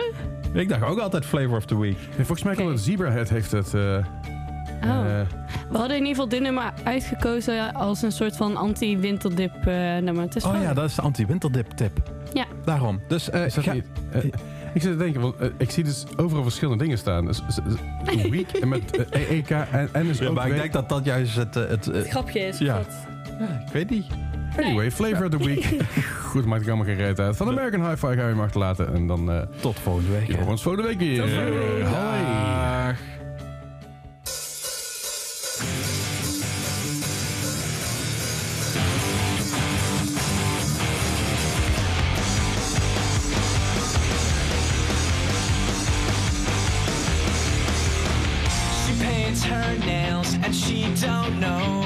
Speaker 5: Ik dacht ook altijd Flavor of the Week.
Speaker 3: Nee, volgens mij kan
Speaker 4: Oké.
Speaker 3: het Zebrahead heeft het... eh,
Speaker 4: Oh.
Speaker 3: eh,
Speaker 4: We hadden in ieder geval dit nummer uitgekozen als een soort van anti-winterdip eh, nummer. Het is
Speaker 5: Oh ja, dat is de anti-winterdip tip.
Speaker 4: Ja.
Speaker 5: Daarom. Dus eh,
Speaker 3: is dat
Speaker 5: ga-
Speaker 3: niet, eh, ik zit te denken, want eh, ik zie dus overal verschillende dingen staan. Dus, dus- dus- *laughs* week en met eh, EEK en, en is
Speaker 5: Ja,
Speaker 3: ook
Speaker 5: maar ik
Speaker 3: week.
Speaker 5: denk dat dat juist het... eh, het, eh,
Speaker 4: Het grapje is.
Speaker 5: Ja.
Speaker 4: Ja,
Speaker 5: ik weet niet.
Speaker 3: Anyway. Flavor of the Week. *laughs* Goed, maakt ik allemaal geen reet uit. Van American High Five ga je maar achterlaten En dan... Eh,
Speaker 5: Tot volgende week.
Speaker 3: Tot volgende week weer. Hoi.
Speaker 2: don't know